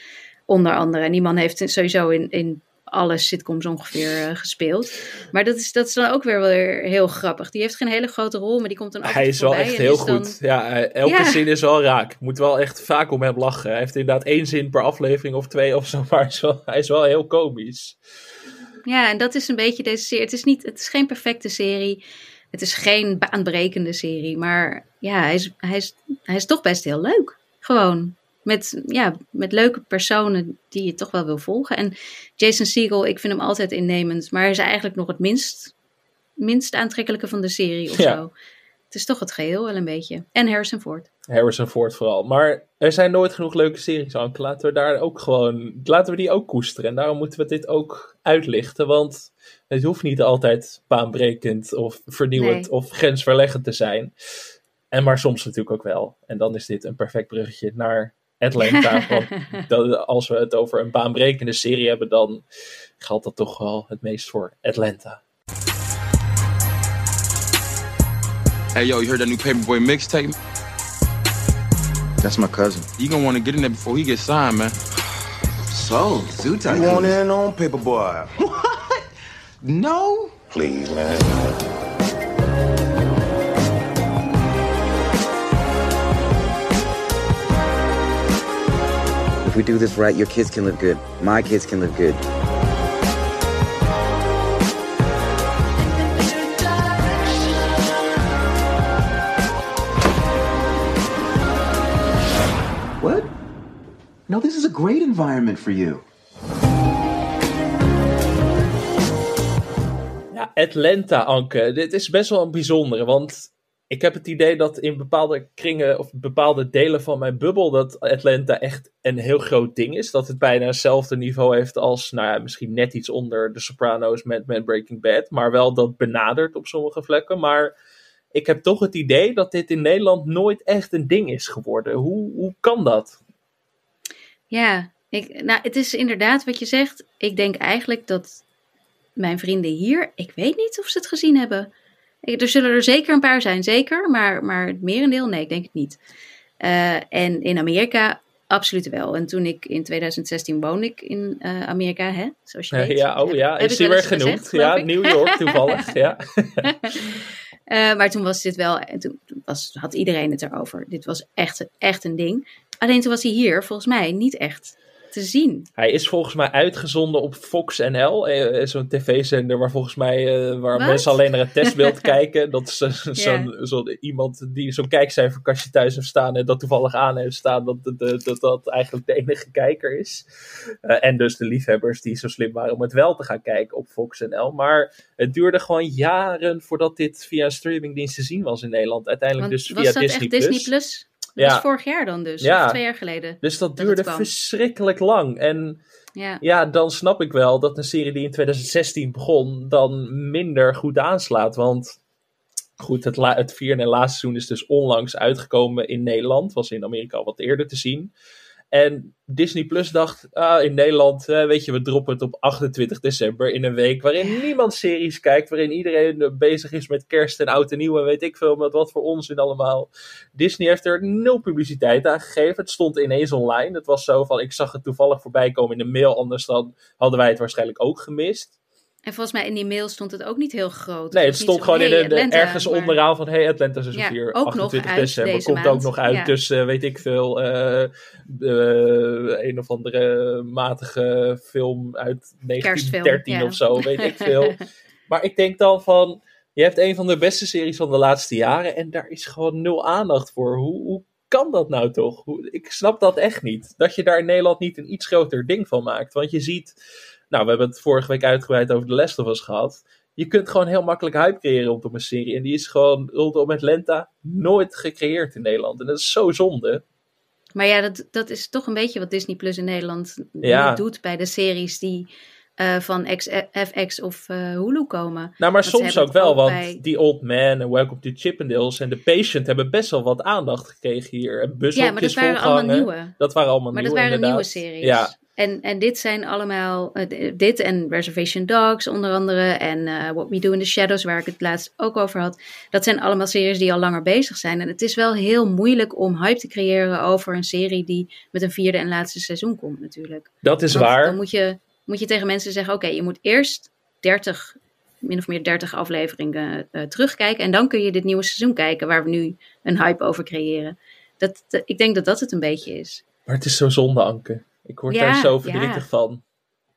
Onder andere. En die man heeft sowieso in, in alle sitcoms ongeveer eh, gespeeld. Maar dat is, dat is dan ook weer, weer heel grappig. Die heeft geen hele grote rol, maar die komt dan ook Hij is wel echt heel goed. Ja, hij- elke Ja. zin is wel raak. Moet wel echt vaak om hem lachen. Hij heeft inderdaad één zin per aflevering of twee of zo. Maar hij is wel, hij is wel heel komisch. Ja, en dat is een beetje deze serie. Het is, niet, het is geen perfecte serie. Het is geen baanbrekende serie. Maar ja, hij is, hij is, hij is toch best heel leuk. Gewoon. Met, ja, met leuke personen die je toch wel wil volgen. En Jason Segel, ik vind hem altijd innemend. Maar hij is eigenlijk nog het minst, minst aantrekkelijke van de serie of Ja. zo. Het is toch het geheel wel een beetje. En Harrison Ford. Harrison Ford vooral. Maar er zijn nooit genoeg leuke series, Anke. Laten we daar ook gewoon... Laten we die ook koesteren. En daarom moeten we dit ook uitlichten. Want het hoeft niet altijd baanbrekend of vernieuwend Nee. of grensverleggend te zijn. En maar soms natuurlijk ook wel. En dan is dit een perfect bruggetje naar Atlanta. want als we het over een baanbrekende serie hebben, dan geldt dat toch wel het meest voor Atlanta. Hey, yo, you heard that new Paperboy mixtape? That's my cousin. You gonna want to get in there before he gets signed, man. So, Zoo You want in on Paperboy? No. Please, man. We do this right, your kids can live good. My kids can live good. What? No, this is a great environment for you. Ja, Atlanta, Anke. Dit is best wel een bijzondere, want ik heb het idee dat in bepaalde kringen of bepaalde delen van mijn bubbel dat Atlanta echt een heel groot ding is. Dat het bijna hetzelfde niveau heeft als, nou ja, misschien net iets onder The Sopranos, Mad Men, Breaking Bad, maar wel dat benadert op sommige vlekken. Maar ik heb toch het idee dat dit in Nederland nooit echt een ding is geworden. Hoe, hoe kan dat? Ja, ik, nou, het is inderdaad wat je zegt. Ik denk eigenlijk dat mijn vrienden hier, ik weet niet of ze het gezien hebben. Er zullen er zeker een paar zijn, zeker, maar, maar het merendeel, nee, ik denk het niet. Uh, en in Amerika absoluut wel. En toen ik in 2016 woonde ik in uh, Amerika, hè? zoals je weet. Ja, oh ja, is die weer genoemd. Gezegd, ja, New York toevallig, ja. Uh, maar toen was dit wel, toen was, had iedereen het erover. Dit was echt, echt een ding. Alleen toen was hij hier volgens mij niet echt te zien. Hij is volgens mij uitgezonden op Fox NL, eh, zo'n tv-zender waar volgens mij uh, waar mensen alleen naar het testbeeld kijken. Dat is uh, zo'n yeah. zo iemand die zo'n kijkcijferkastje thuis heeft staan en dat toevallig aan heeft staan, dat dat, dat, dat eigenlijk de enige kijker is. Uh, en dus de liefhebbers die zo slim waren om het wel te gaan kijken op Fox NL. Maar het duurde gewoon jaren voordat dit via streamingdienst te zien was in Nederland. Uiteindelijk Want dus via dat Disney+. Echt Disney Plus? Dat ja. was vorig jaar dan dus, ja. of twee jaar geleden. Dus dat, dat duurde verschrikkelijk lang. En ja. ja, dan snap ik wel dat een serie die in 2016 begon, dan minder goed aanslaat. Want goed, het, het vierde en laatste seizoen is dus onlangs uitgekomen in Nederland. Was in Amerika al wat eerder te zien. En Disney Plus dacht, ah, in Nederland, eh, weet je, we droppen het op 28 december in een week waarin niemand series kijkt, waarin iedereen bezig is met kerst en oud en nieuw en weet ik veel, met wat voor onzin allemaal. Disney heeft er nul publiciteit aan gegeven. Het stond ineens online. Het was zo van, ik zag het toevallig voorbij komen in de mail, anders dan hadden wij het waarschijnlijk ook gemist. En volgens mij in die mail stond het ook niet heel groot. Nee, het stond gewoon in de, de, ergens maar... onderaan van hey, Atlanta seizoen ja, 4, 28 december. Komt maand. ook nog uit, ja. dus uh, weet ik veel. Uh, uh, een of andere matige film uit 1913 ja. of zo, weet ik veel. maar ik denk dan van, je hebt een van de beste series van de laatste jaren en daar is gewoon nul aandacht voor. Hoe, hoe kan dat nou toch? Hoe, ik snap dat echt niet. Dat je daar in Nederland niet een iets groter ding van maakt. Want je ziet nou, we hebben het vorige week uitgebreid over de Last of Us gehad. Je kunt gewoon heel makkelijk hype creëren rondom een serie. En die is gewoon rondom Atlanta nooit gecreëerd in Nederland. En dat is zo zonde. Maar ja, dat, dat is toch een beetje wat Disney Plus in Nederland ja. doet bij de series die uh, van X, FX of uh, Hulu komen. Nou, maar soms ook wel, want bij... die Old Man en Welcome to Chippendales en The Patient hebben best wel wat aandacht gekregen hier. En ja, maar dat waren allemaal nieuwe. Dat waren allemaal maar nieuwe, Maar dat waren inderdaad. nieuwe series. Ja. En, en dit zijn allemaal, uh, dit en Reservation Dogs onder andere en uh, What We Do in the Shadows, waar ik het laatst ook over had. Dat zijn allemaal series die al langer bezig zijn. En het is wel heel moeilijk om hype te creëren over een serie die met een vierde en laatste seizoen komt natuurlijk. Dat is Want waar. Dan moet je, moet je tegen mensen zeggen, oké, okay, je moet eerst 30, min of meer 30 afleveringen uh, terugkijken. En dan kun je dit nieuwe seizoen kijken waar we nu een hype over creëren. Dat, dat, ik denk dat dat het een beetje is. Maar het is zo zonde, Anke. Ik word ja, daar zo verdrietig van.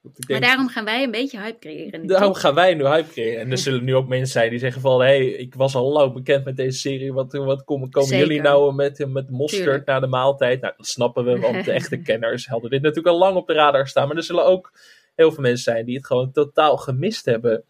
Denk, maar daarom gaan wij een beetje hype creëren. Daarom gaan wij nu hype creëren. En er zullen nu ook mensen zijn die zeggen van... Hé, hey, ik was al lang bekend met deze serie. Wat, wat komen, komen jullie nou met, met mosterd Tuurlijk. na de maaltijd? Nou, dat snappen we. Want de echte kenners hadden dit natuurlijk al lang op de radar staan. Maar er zullen ook heel veel mensen zijn die het gewoon totaal gemist hebben.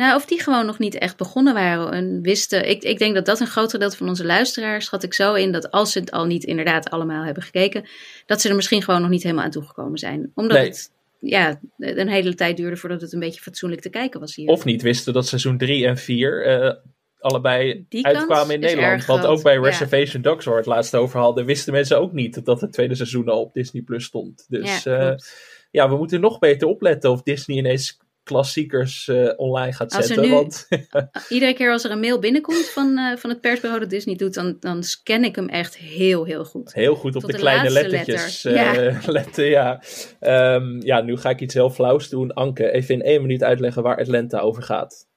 Nou, of die gewoon nog niet echt begonnen waren en wisten. Ik, ik denk dat dat een groot gedeelte van onze luisteraars schat ik zo in. Dat als ze het al niet inderdaad allemaal hebben gekeken. Dat ze er misschien gewoon nog niet helemaal aan toegekomen zijn. Omdat Nee. het ja, een hele tijd duurde voordat het een beetje fatsoenlijk te kijken was hier. Of niet wisten dat seizoen 3 en 4 allebei Die uitkwamen in Nederland. Want ook bij ja. Reservation Dogs, waar we het laatst over hadden, wisten mensen ook niet dat het tweede seizoen al op Disney Plus stond. Dus Ja, klopt. ja, we moeten nog beter opletten of Disney ineens klassiekers eh, online gaat Als zetten. nu- Want Iedere keer als er een mail binnenkomt van, eh, van het persbureau dat Disney doet, dan, dan scan ik hem echt heel, heel goed. heel goed op de de kleine lettertjes letter. eh, letten. Ja. Ehm, ja, nu ga ik iets heel flauws doen. Anke, even in één minuut uitleggen waar Atlanta over gaat.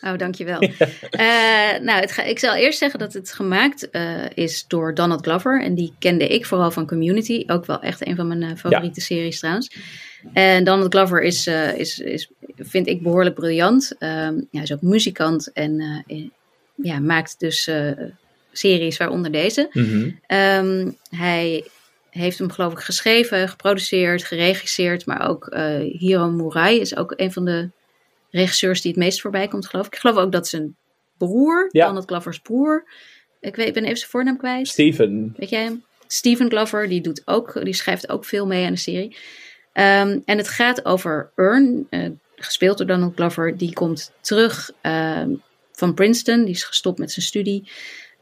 Oh, dankjewel. Eh, nou, het ga, ik zal eerst zeggen dat het gemaakt is door Donald Glover. En die kende ik vooral van Community. Ook wel echt een van mijn favoriete series trouwens. En Donald Glover is, eh, is, is vind ik behoorlijk briljant. Ehm, hij is ook muzikant en eh, ja, maakt dus eh, series waaronder deze. Ehm, hij heeft hem geloof ik geschreven, geproduceerd, geregisseerd. Maar ook Hiro Murai is ook een van de regisseurs die het meest voorbij komt, geloof ik. Ik geloof ook dat zijn broer, Ja. Donald Glovers broer, ik, weet, ben even zijn voornaam kwijt. Steven. Weet jij hem? Steven Glover, die, doet ook, die schrijft ook veel mee aan de serie. Ehm, en het gaat over Earn, eh, gespeeld door Donald Glover. Die komt terug ehm, van Princeton. Die is gestopt met zijn studie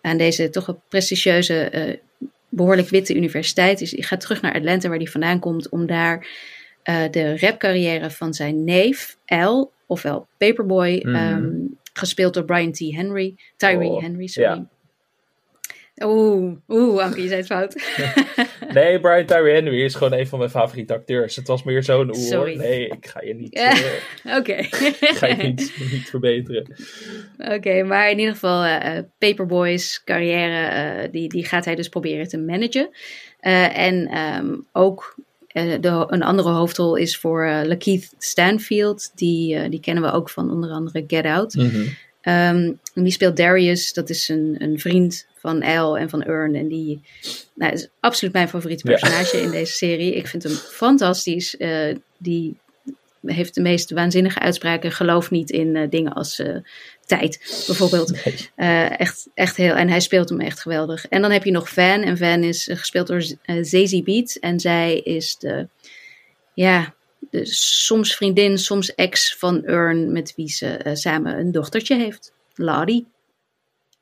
aan deze toch wel prestigieuze, eh, behoorlijk witte universiteit. Dus die gaat terug naar Atlanta, waar hij vandaan komt, om daar eh, de rapcarrière van zijn neef, Al, ofwel Paperboy, Mhm. ehm, gespeeld door Brian T. Henry, Tyree Oh, Henry, sorry. ja. Oeh, oeh, Anke, je zei het fout. nee, Brian Tyree Henry is gewoon een van mijn favoriete acteurs. Het was meer zo'n oeh. Nee, ik ga je niet, eh, Oké. ga je niet, niet verbeteren. Oké, maar in ieder geval eh, Paperboys carrière, die, die gaat hij dus proberen te managen. En ehm, ook de, een andere hoofdrol is voor Lakeith Stanfield. Die, die kennen we ook van onder andere Get Out. Mhm. Ehm, die speelt Darius, dat is een, een vriend van Al en van Earn. En die nou, is absoluut mijn favoriete Ja. personage in deze serie. Ik vind hem fantastisch. Eh, die heeft de meest waanzinnige uitspraken. Geloof niet in eh, dingen als eh, tijd, bijvoorbeeld. Echt, echt heel. En hij speelt hem echt geweldig. En dan heb je nog Van. En Van is gespeeld door Zazie Beats. En zij is de. Ja. De, soms vriendin, soms ex van Earn, met wie ze samen een dochtertje heeft. Lottie.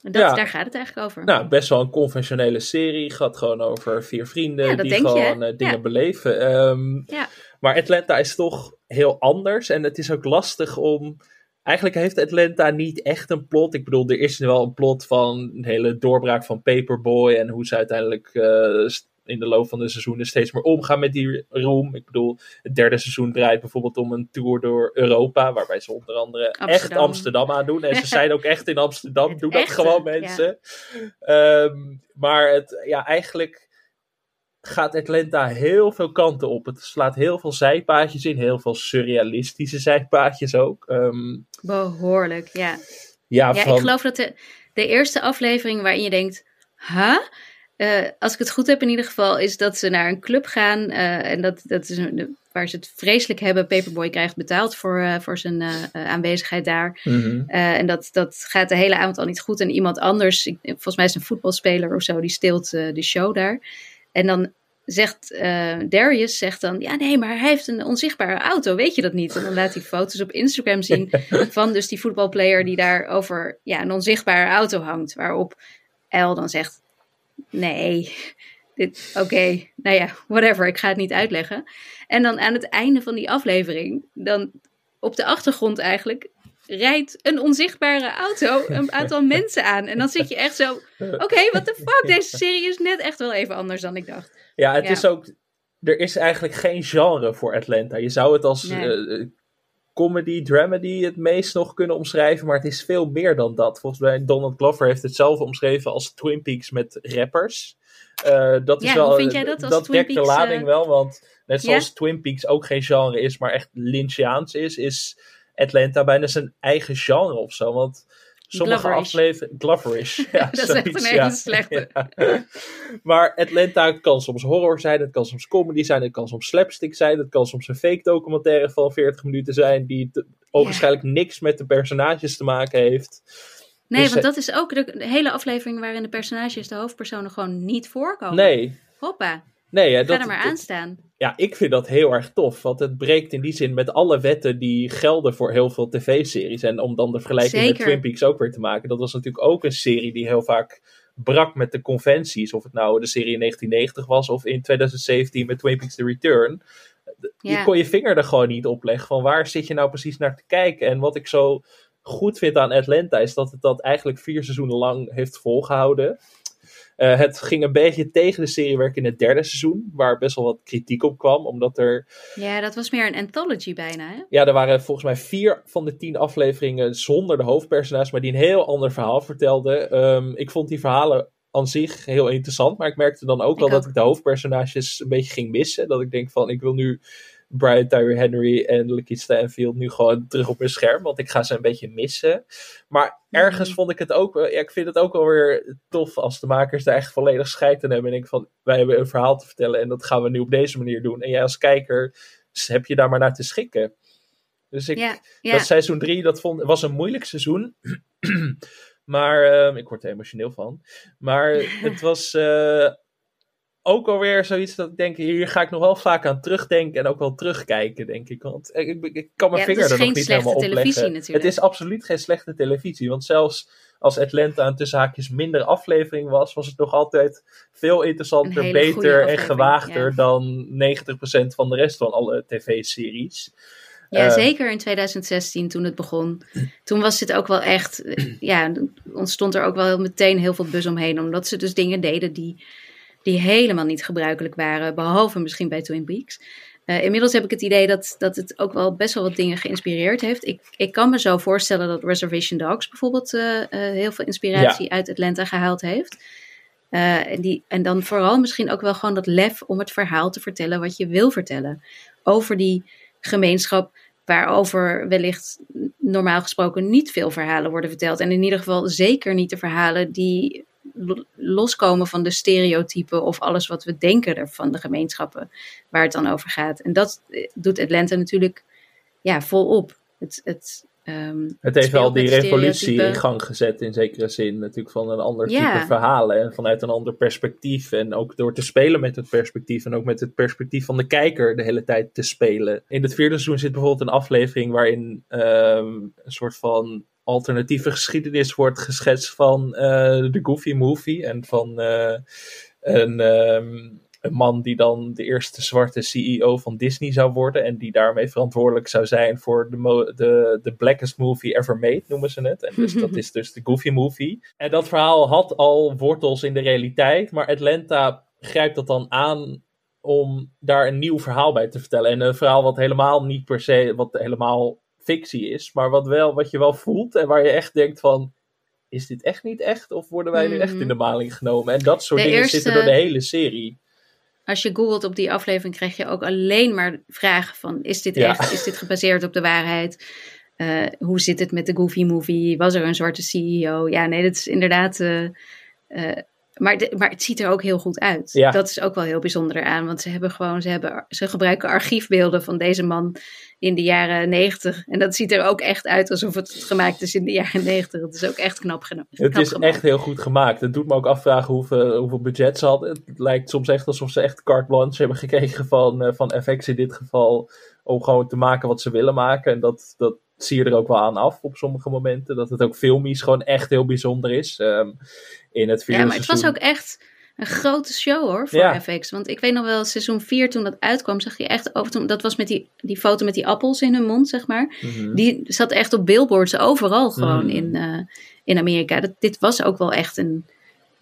En dat, Ja. daar gaat het eigenlijk over. Nou, best wel een conventionele serie. Gaat gewoon over vier vrienden Ja, die je, gewoon eh, dingen beleven. Ehm, Ja. Maar Atlanta is toch heel anders. En het is ook lastig om. Eigenlijk heeft Atlanta niet echt een plot. Ik bedoel, er is wel een plot van een hele doorbraak van Paperboy. En hoe ze uiteindelijk eh, in de loop van de seizoenen steeds meer omgaan met die roem. Ik bedoel, het derde seizoen draait bijvoorbeeld om een tour door Europa. Waarbij ze onder andere echt Amsterdam. Aan doen. En ze zijn ook echt in Amsterdam. Doe dat gewoon, ja. mensen. Ehm, maar het, ja, eigenlijk gaat Atlanta heel veel kanten op. Het slaat heel veel zijpaadjes in, heel veel surrealistische zijpaadjes ook. Ehm, Behoorlijk, ja. ja, Ja, van, ik geloof dat de, de eerste aflevering waarin je denkt, huh? Eh, als ik het goed heb in ieder geval, is dat ze naar een club gaan. eh, en dat, dat is een- waar ze het vreselijk hebben. Paperboy krijgt betaald voor, eh, voor zijn aanwezigheid daar. Mhm. En dat, dat gaat de hele avond al niet goed. En iemand anders, ik, volgens mij is een voetbalspeler of zo, die steelt de show daar. En dan zegt Darius, zegt dan, ja nee, maar hij heeft een onzichtbare auto, weet je dat niet? En dan laat hij foto's op Instagram zien van dus die voetbalplayer die daar over ja, een onzichtbare auto hangt. Waarop El dan zegt, nee, dit, oké, nou ja, whatever, ik ga het niet uitleggen. En dan aan het einde van die aflevering, dan op de achtergrond eigenlijk, rijdt een onzichtbare auto een aantal mensen aan. En dan zit je echt zo, oké, what the fuck, deze serie is net echt wel even anders dan ik dacht. ja, het ja. is ook. Er is eigenlijk geen genre voor Atlanta. Je zou het als Nee. eh, comedy, dramedy het meest nog kunnen omschrijven, maar het is veel meer dan dat. Volgens mij Donald Glover heeft het zelf omschreven als Twin Peaks met rappers. Eh, dat is Ja, wel, hoe vind jij dat als dat Twin dekt de Peaks, lading eh, wel, want net zoals Twin Peaks ook geen genre is, maar echt Lynchiaans is, is Atlanta bijna zijn eigen genre of zo. Want sommige afleveringen. Gloverish. Ja, Dat is echt een hele ja. slechte. Ja. Maar Atlanta kan soms horror zijn, het kan soms comedy zijn, het kan soms slapstick zijn, het kan soms een fake documentaire van 40 minuten zijn die ogenschijnlijk niks met de personages te maken heeft. Nee, Dus, want eh, dat is ook de, de hele aflevering waarin de personages, de hoofdpersonen, gewoon niet voorkomen. Nee, Hoppa, nee, ga dat, er maar aan staan. Ja, ik vind dat heel erg tof, want het breekt in die zin met alle wetten die gelden voor heel veel tv-series. En om dan de vergelijking met. Twin Peaks ook weer te maken, dat was natuurlijk ook een serie die heel vaak brak met de conventies. Of het nou de serie in 1990 was of in 2017 met Twin Peaks The Return. Je kon je vinger er gewoon niet op leggen van waar zit je nou precies naar te kijken. En wat ik zo goed vind aan Atlanta is dat het dat eigenlijk vier seizoenen lang heeft volgehouden. Eh, het ging een beetje tegen de seriewerk in het derde seizoen, waar best wel wat kritiek op kwam, omdat er, Ja, dat was meer een anthology bijna, hè? ja, er waren volgens mij vier van de tien afleveringen zonder de hoofdpersonages, maar die een heel ander verhaal vertelden. Ehm, ik vond die verhalen aan zich heel interessant, maar ik merkte dan ook wel dat ik de hoofdpersonages een beetje ging missen. Dat ik denk van, ik wil nu Brian Tyree Henry en Lakeith Stanfield nu gewoon terug op mijn scherm, want ik ga ze een beetje missen. Maar ergens Mhm. vond ik het ook, ja, ik vind het ook wel weer tof als de makers daar echt volledig scheid aan hebben. En ik van, wij hebben een verhaal te vertellen en dat gaan we nu op deze manier doen. En jij als kijker heb je daar maar naar te schikken. Dus ik, dat seizoen 3, dat vond, was een moeilijk seizoen. maar ehm, ik word er emotioneel van. Maar het was eh, ook alweer zoiets dat ik denk, hier ga ik nog wel vaak aan terugdenken en ook wel terugkijken, denk ik. Want ik, ik, kan mijn Ja, vinger er nog niet helemaal op televisie leggen. natuurlijk. Het is absoluut geen slechte televisie. Want zelfs als Atlanta een tussen haakjes minder aflevering was, was het nog altijd veel interessanter, beter en gewaagder ja. dan 90% van de rest van alle tv-series. Ja, Eh, zeker in 2016 toen het begon. Toen was het ook wel echt, eh, ja, ontstond er ook wel meteen heel veel buzz omheen. Omdat ze dus dingen deden die, die helemaal niet gebruikelijk waren. Behalve misschien bij Twin Peaks. Eh, inmiddels heb ik het idee dat, dat het ook wel best wel wat dingen geïnspireerd heeft. Ik, ik kan me zo voorstellen dat Reservation Dogs bijvoorbeeld eh, eh, heel veel inspiratie uit Atlanta gehaald heeft. En, die, en dan vooral misschien ook wel gewoon dat lef om het verhaal te vertellen wat je wil vertellen. Over die gemeenschap waarover wellicht normaal gesproken niet veel verhalen worden verteld. En in ieder geval zeker niet de verhalen die loskomen van de stereotypen of alles wat we denken er van de gemeenschappen waar het dan over gaat. En dat eh, doet Atlanta natuurlijk ja, volop. Het, het, ehm, Het heeft wel die revolutie in gang gezet in zekere zin. Natuurlijk van een ander type verhalen en vanuit een ander perspectief. En ook door te spelen met het perspectief en ook met het perspectief van de kijker de hele tijd te spelen. In het vierde seizoen zit bijvoorbeeld een aflevering waarin ehm, een soort van alternatieve geschiedenis wordt geschetst van eh, de Goofy Movie. En van eh, een, ehm, een man die dan de eerste zwarte CEO van Disney zou worden. En die daarmee verantwoordelijk zou zijn voor de, de, de blackest movie ever made, noemen ze het. En dus, dat is dus de Goofy Movie. En dat verhaal had al wortels in de realiteit. Maar Atlanta grijpt dat dan aan om daar een nieuw verhaal bij te vertellen. En een verhaal wat helemaal niet per se, wat helemaal fictie is. Maar wat, wel, wat je wel voelt en waar je echt denkt van... Is dit echt niet echt? Of worden wij nu echt in de maling genomen? En dat soort De dingen eerste- zitten door de hele serie. Als je googelt op die aflevering, krijg je ook alleen maar vragen van: is dit Ja. echt? Is dit gebaseerd op de waarheid? Eh, hoe zit het met de Goofy Movie? Was er een zwarte CEO? Ja, nee, dat is inderdaad. eh, eh, maar, de- maar het ziet er ook heel goed uit. Ja. Dat is ook wel heel bijzonder eraan. Want ze hebben gewoon, ze, hebben, ze gebruiken archiefbeelden van deze man in de jaren negentig. En dat ziet er ook echt uit alsof het gemaakt is in de jaren negentig. Dat is ook echt knap genoeg. Het is echt heel goed gemaakt. Het doet me ook afvragen hoeveel, hoeveel budget ze hadden. Het lijkt soms echt alsof ze echt carte blanche hebben gekregen van, eh, van FX in dit geval. Om gewoon te maken wat ze willen maken. En dat, dat zie je er ook wel aan af op sommige momenten. Dat het ook filmisch gewoon echt heel bijzonder is. Ehm, in het vierde Ja, maar het was ook echt een grote show hoor, voor Ja. FX. Want ik weet nog wel, seizoen 4 toen dat uitkwam, zag je echt over. toen- Dat was met die, die foto met die appels in hun mond, zeg maar. Mhm. Die zat echt op billboards overal gewoon Mhm. in, eh, in Amerika. Dat, dit was ook wel echt een,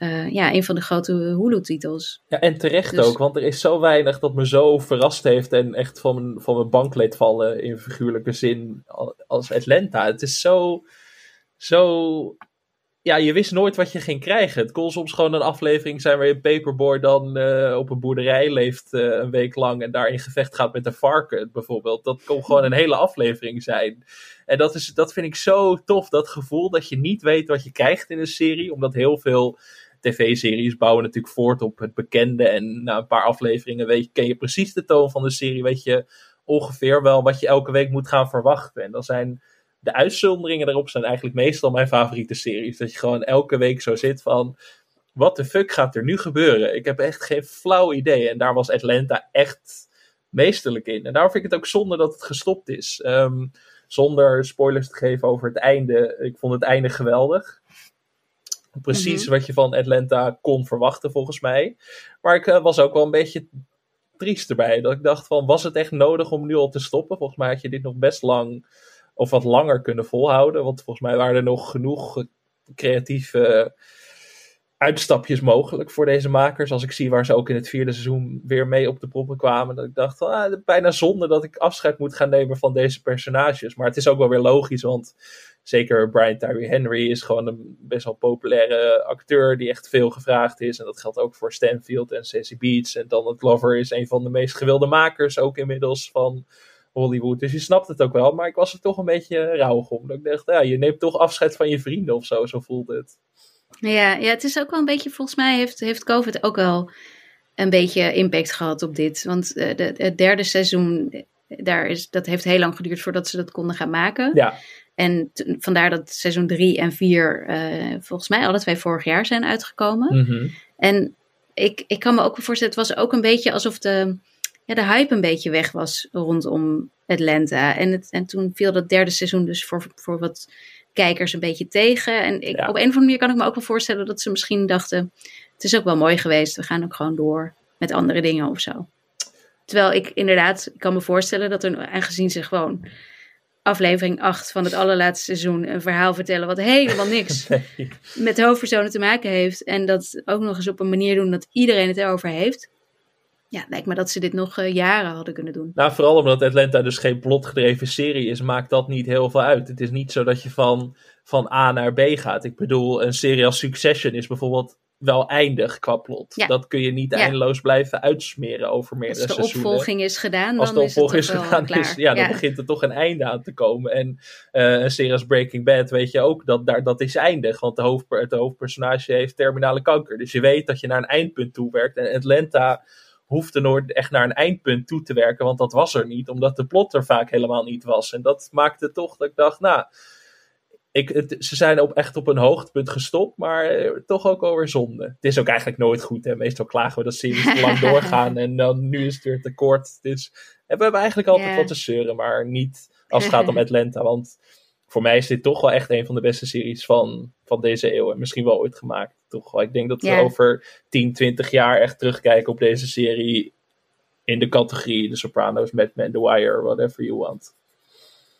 eh, ja, een van de grote Hulu-titels. Ja, en terecht Dus- ook, want er is zo weinig dat me zo verrast heeft en echt van mijn, van mijn bank leed vallen in figuurlijke zin al- als Atlanta. Het is zo, zo, ja, je wist nooit wat je ging krijgen. Het kon soms gewoon een aflevering zijn waarin Paperboy dan eh, op een boerderij leeft eh, een week lang en daar in gevecht gaat met een varken bijvoorbeeld. Dat kon gewoon een hele aflevering zijn. En dat, is, dat vind ik zo tof, dat gevoel dat je niet weet wat je krijgt in een serie, omdat heel veel tv-series bouwen natuurlijk voort op het bekende. En na een paar afleveringen weet je, ken je precies de toon van de serie. Weet je ongeveer wel wat je elke week moet gaan verwachten. En dan zijn de uitzonderingen daarop zijn eigenlijk meestal mijn favoriete series. Dat je gewoon elke week zo zit van... Wat de fuck gaat er nu gebeuren? Ik heb echt geen flauw idee. En daar was Atlanta echt meesterlijk in. En daarom vind ik het ook zonde dat het gestopt is. Ehm, zonder spoilers te geven over het einde. Ik vond het einde geweldig. Precies Mhm. wat je van Atlanta kon verwachten, volgens mij. Maar ik eh, was ook wel een beetje triest erbij. Dat ik dacht van, was het echt nodig om nu al te stoppen? Volgens mij had je dit nog best lang of wat langer kunnen volhouden. Want volgens mij waren er nog genoeg creatieve uitstapjes mogelijk voor deze makers. Als ik zie waar ze ook in het vierde seizoen weer mee op de proppen kwamen. Dat ik dacht, van, ah, bijna zonde dat ik afscheid moet gaan nemen van deze personages. Maar het is ook wel weer logisch, want zeker Brian Tyree Henry is gewoon een best wel populaire acteur die echt veel gevraagd is. En dat geldt ook voor Stanfield en Sassy Beats. En Donald Glover is een van de meest gewilde makers ook inmiddels van Hollywood. Dus je snapt het ook wel, maar ik was er toch een beetje rauwig om. Dat ik dacht, ja, je neemt toch afscheid van je vrienden of zo, zo voelt het. Ja, ja, het is ook wel een beetje, volgens mij heeft, heeft COVID ook wel een beetje impact gehad op dit. Want eh, de, het derde seizoen, eh, daar is, dat heeft heel lang geduurd voordat ze dat konden gaan maken. Ja. En vandaar dat seizoen drie en vier eh, volgens mij alle twee vorig jaar zijn uitgekomen. Mhm. En ik, ik kan me ook wel voorstellen, het was ook een beetje alsof de, ja, de hype een beetje weg was rondom Atlanta. En, het, en toen viel dat derde seizoen dus voor, voor wat kijkers een beetje tegen. En ik, Ja. op een of andere manier kan ik me ook wel voorstellen dat ze misschien dachten, het is ook wel mooi geweest, we gaan ook gewoon door met andere dingen of zo. Terwijl ik inderdaad, ik kan me voorstellen dat er, aangezien ze gewoon aflevering 8 van het allerlaatste seizoen een verhaal vertellen wat helemaal niks met de hoofdpersonen te maken heeft. En dat ook nog eens op een manier doen dat iedereen het erover heeft. Ja, lijkt me dat ze dit nog uh, jaren hadden kunnen doen. Nou, vooral omdat Atlanta dus geen plotgedreven serie is, maakt dat niet heel veel uit. Het is niet zo dat je van, van A naar B gaat. Ik bedoel, een serie als Succession is bijvoorbeeld wel eindig qua plot. Ja. Dat kun je niet eindeloos blijven uitsmeren over meerdere Als de seizoenen. opvolging is gedaan, Als dan de is het opvolging is wel gedaan, klaar. is, ja, dan begint er toch een einde aan te komen. En eh, een serie als Breaking Bad weet je ook dat daar, dat is eindig. Want de, hoofdper, het hoofdpersonage heeft terminale kanker. Dus je weet dat je naar een eindpunt toe werkt. En Atlanta hoefde nooit echt naar een eindpunt toe te werken. Want dat was er niet, omdat de plot er vaak helemaal niet was. En dat maakte toch dat ik dacht, nou... Ik, het- ze zijn op, echt op een hoogtepunt gestopt, maar eh, toch ook alweer zonde. Het is ook eigenlijk nooit goed. Hè? Meestal klagen we dat series te lang doorgaan en dan nu is het weer te kort. Dus en we hebben eigenlijk altijd wat te zeuren, maar niet als het gaat om Atlanta. Want voor mij is dit toch wel echt een van de beste series van, van deze eeuw. En misschien wel ooit gemaakt. Toch wel. Ik denk dat we over 10, 20 jaar echt terugkijken op deze serie in de categorie The Sopranos, Mad Men, The Wire, whatever you want.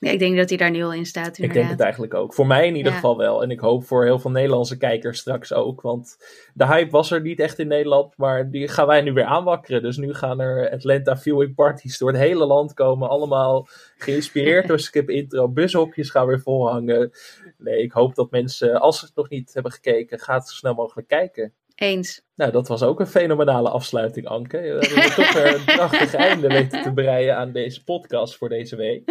Ja, ik denk dat hij daar nu al in staat, Ik denk inderdaad. het eigenlijk ook. Voor mij in ieder Ja. geval wel. En ik hoop voor heel veel Nederlandse kijkers straks ook. Want de hype was er niet echt in Nederland. Maar die gaan wij nu weer aanwakkeren. Dus nu gaan er Atlanta viewing parties door het hele land komen. Allemaal geïnspireerd door Skip Intro. Bushokjes gaan weer volhangen. Nee, ik hoop dat mensen, als ze het nog niet hebben gekeken, gaat zo snel mogelijk kijken. Eens. Nou, dat was ook een fenomenale afsluiting, Anke. We hebben toch weer een prachtig einde weten te breien aan deze podcast voor deze week.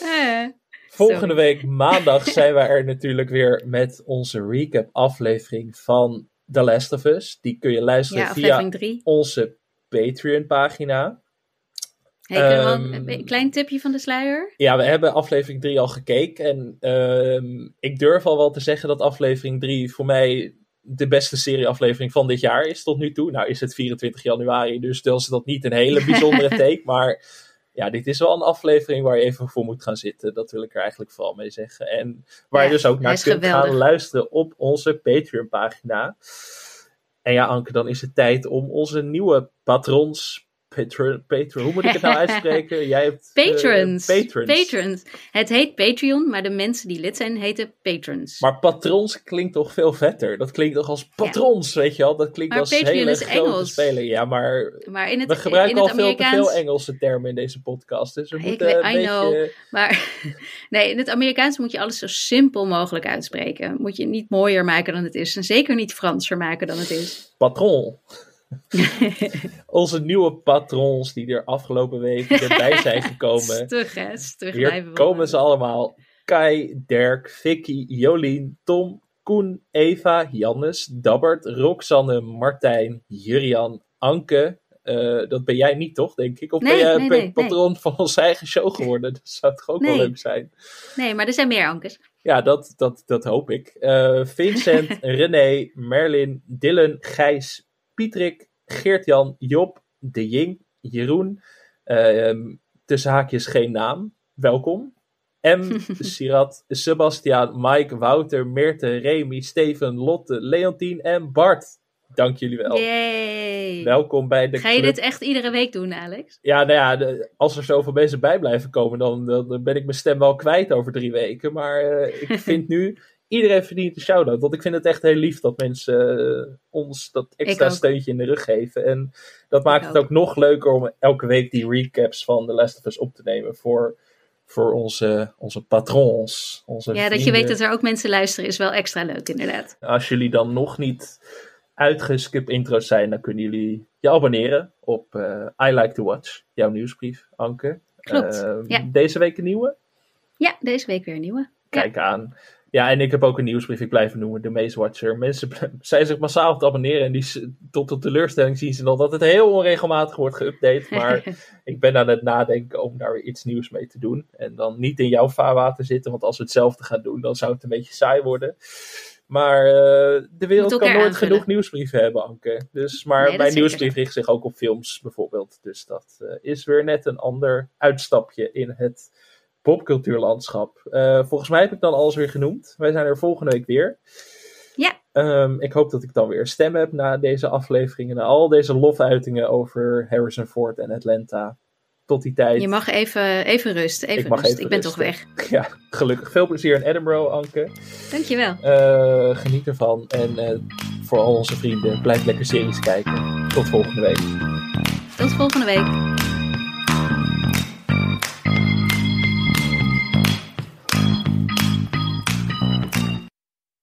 Eh, Volgende week maandag zijn we er natuurlijk weer met onze recap aflevering van The Last of Us. Die kun je luisteren Ja, via drie. onze Patreon pagina. Hey, Ehm, al een klein tipje van de sluier? Ja, we hebben aflevering 3 al gekeken. En ehm, ik durf al wel te zeggen dat aflevering 3 voor mij de beste serieaflevering van dit jaar is tot nu toe. Nou is het 24 januari, dus stel ze dat niet een hele bijzondere take. Maar ja, dit is wel een aflevering waar je even voor moet gaan zitten. Dat wil ik er eigenlijk vooral mee zeggen. En waar Ja, je dus ook naar kunt gaan luisteren op onze Patreon pagina. En ja, Anke, dan is het tijd om onze nieuwe patrons... Patron, patron, hoe moet ik het nou uitspreken? Jij hebt eh, Patrons. patrons. patrons. Het heet Patreon, maar de mensen die lid zijn heten patrons. Maar patrons klinkt toch veel vetter? Dat klinkt toch als patrons, weet je wel? Dat klinkt Maar als Patreon hele is grote Engels. speler. Ja, maar maar in het, we gebruiken in al het veel te veel Engelse termen in deze podcast. Dus we Ik moeten weet- een I beetje... know. Maar nee, in het Amerikaans moet je alles zo simpel mogelijk uitspreken. Moet je het niet mooier maken dan het is. En zeker niet Franser maken dan het is. Patron. Onze nieuwe patrons die er afgelopen week erbij zijn gekomen. Stug, hè? Stug Hier komen ze allemaal. Kai, Dirk, Vicky, Jolien, Tom, Koen, Eva, Jannes, Dabbert, Roxanne, Martijn, Jurian, Anke. Eh, dat ben jij niet, toch, denk ik? Of Nee, ben jij nee, pa- nee, patron van onze eigen show geworden? Dat zou toch ook wel leuk zijn? Nee, maar er zijn meer ankers. Ja, dat, dat, dat hoop ik. Eh, Vincent, René, Merlin, Dylan, Gijs, Pietrik, Geert-Jan, Job, De Jing, Jeroen. ehm, tussen haakjes geen naam. Welkom. M, Sirat, Sebastiaan, Mike, Wouter, Meerte, Remy, Steven, Lotte, Leontien en Bart. Dank jullie wel. Yay. Welkom bij de Ga je club. dit echt iedere week doen, Alex? Ja, nou ja, de- als er zoveel mensen bij blijven komen, dan, dan dan ben ik mijn stem wel kwijt over drie weken. Maar eh, ik vind nu, iedereen verdient een shout-out. Want ik vind het echt heel lief dat mensen eh, ons dat extra steuntje in de rug geven. En dat maakt Ik het ook nog leuker om elke week die recaps van The Last of Us op te nemen voor, voor onze, onze patrons. Onze Ja, dat je weet dat er ook mensen luisteren is wel extra leuk, inderdaad. Als jullie dan nog niet uitgeskip intro's zijn, dan kunnen jullie je abonneren op eh, I Like to Watch, jouw nieuwsbrief, Anke. Klopt, Ehm, ja. Deze week een nieuwe? Ja, deze week weer een nieuwe. Kijk aan. Ja, en ik heb ook een nieuwsbrief, ik blijf noemen, de Maze Watcher. Mensen zijn zich massaal te abonneren en die, tot de teleurstelling zien ze dan dat het heel onregelmatig wordt geüpdate. Maar ik ben aan het nadenken om daar weer iets nieuws mee te doen. En dan niet in jouw vaarwater zitten, want als we hetzelfde gaan doen, dan zou het een beetje saai worden. Maar eh, de wereld kan nooit aanvullen. genoeg nieuwsbrieven hebben, Anke. Dus, maar Nee, mijn nieuwsbrief richt zich ook op films bijvoorbeeld. Dus dat eh, is weer net een ander uitstapje in het popcultuurlandschap. Eh, volgens mij heb ik dan alles weer genoemd. Wij zijn er volgende week weer. Ja. Um, ik hoop dat ik dan weer stem heb na deze afleveringen. Na al deze lofuitingen over Harrison Ford en Atlanta. Tot die tijd. Je mag even, even rust. Even ik mag rust. Even ik ben toch weg. Ja, gelukkig. Veel plezier in Edinburgh, Anke. Dankjewel. Uh, geniet ervan. En uh, voor al onze vrienden, blijf lekker series kijken. Tot volgende week. Tot volgende week.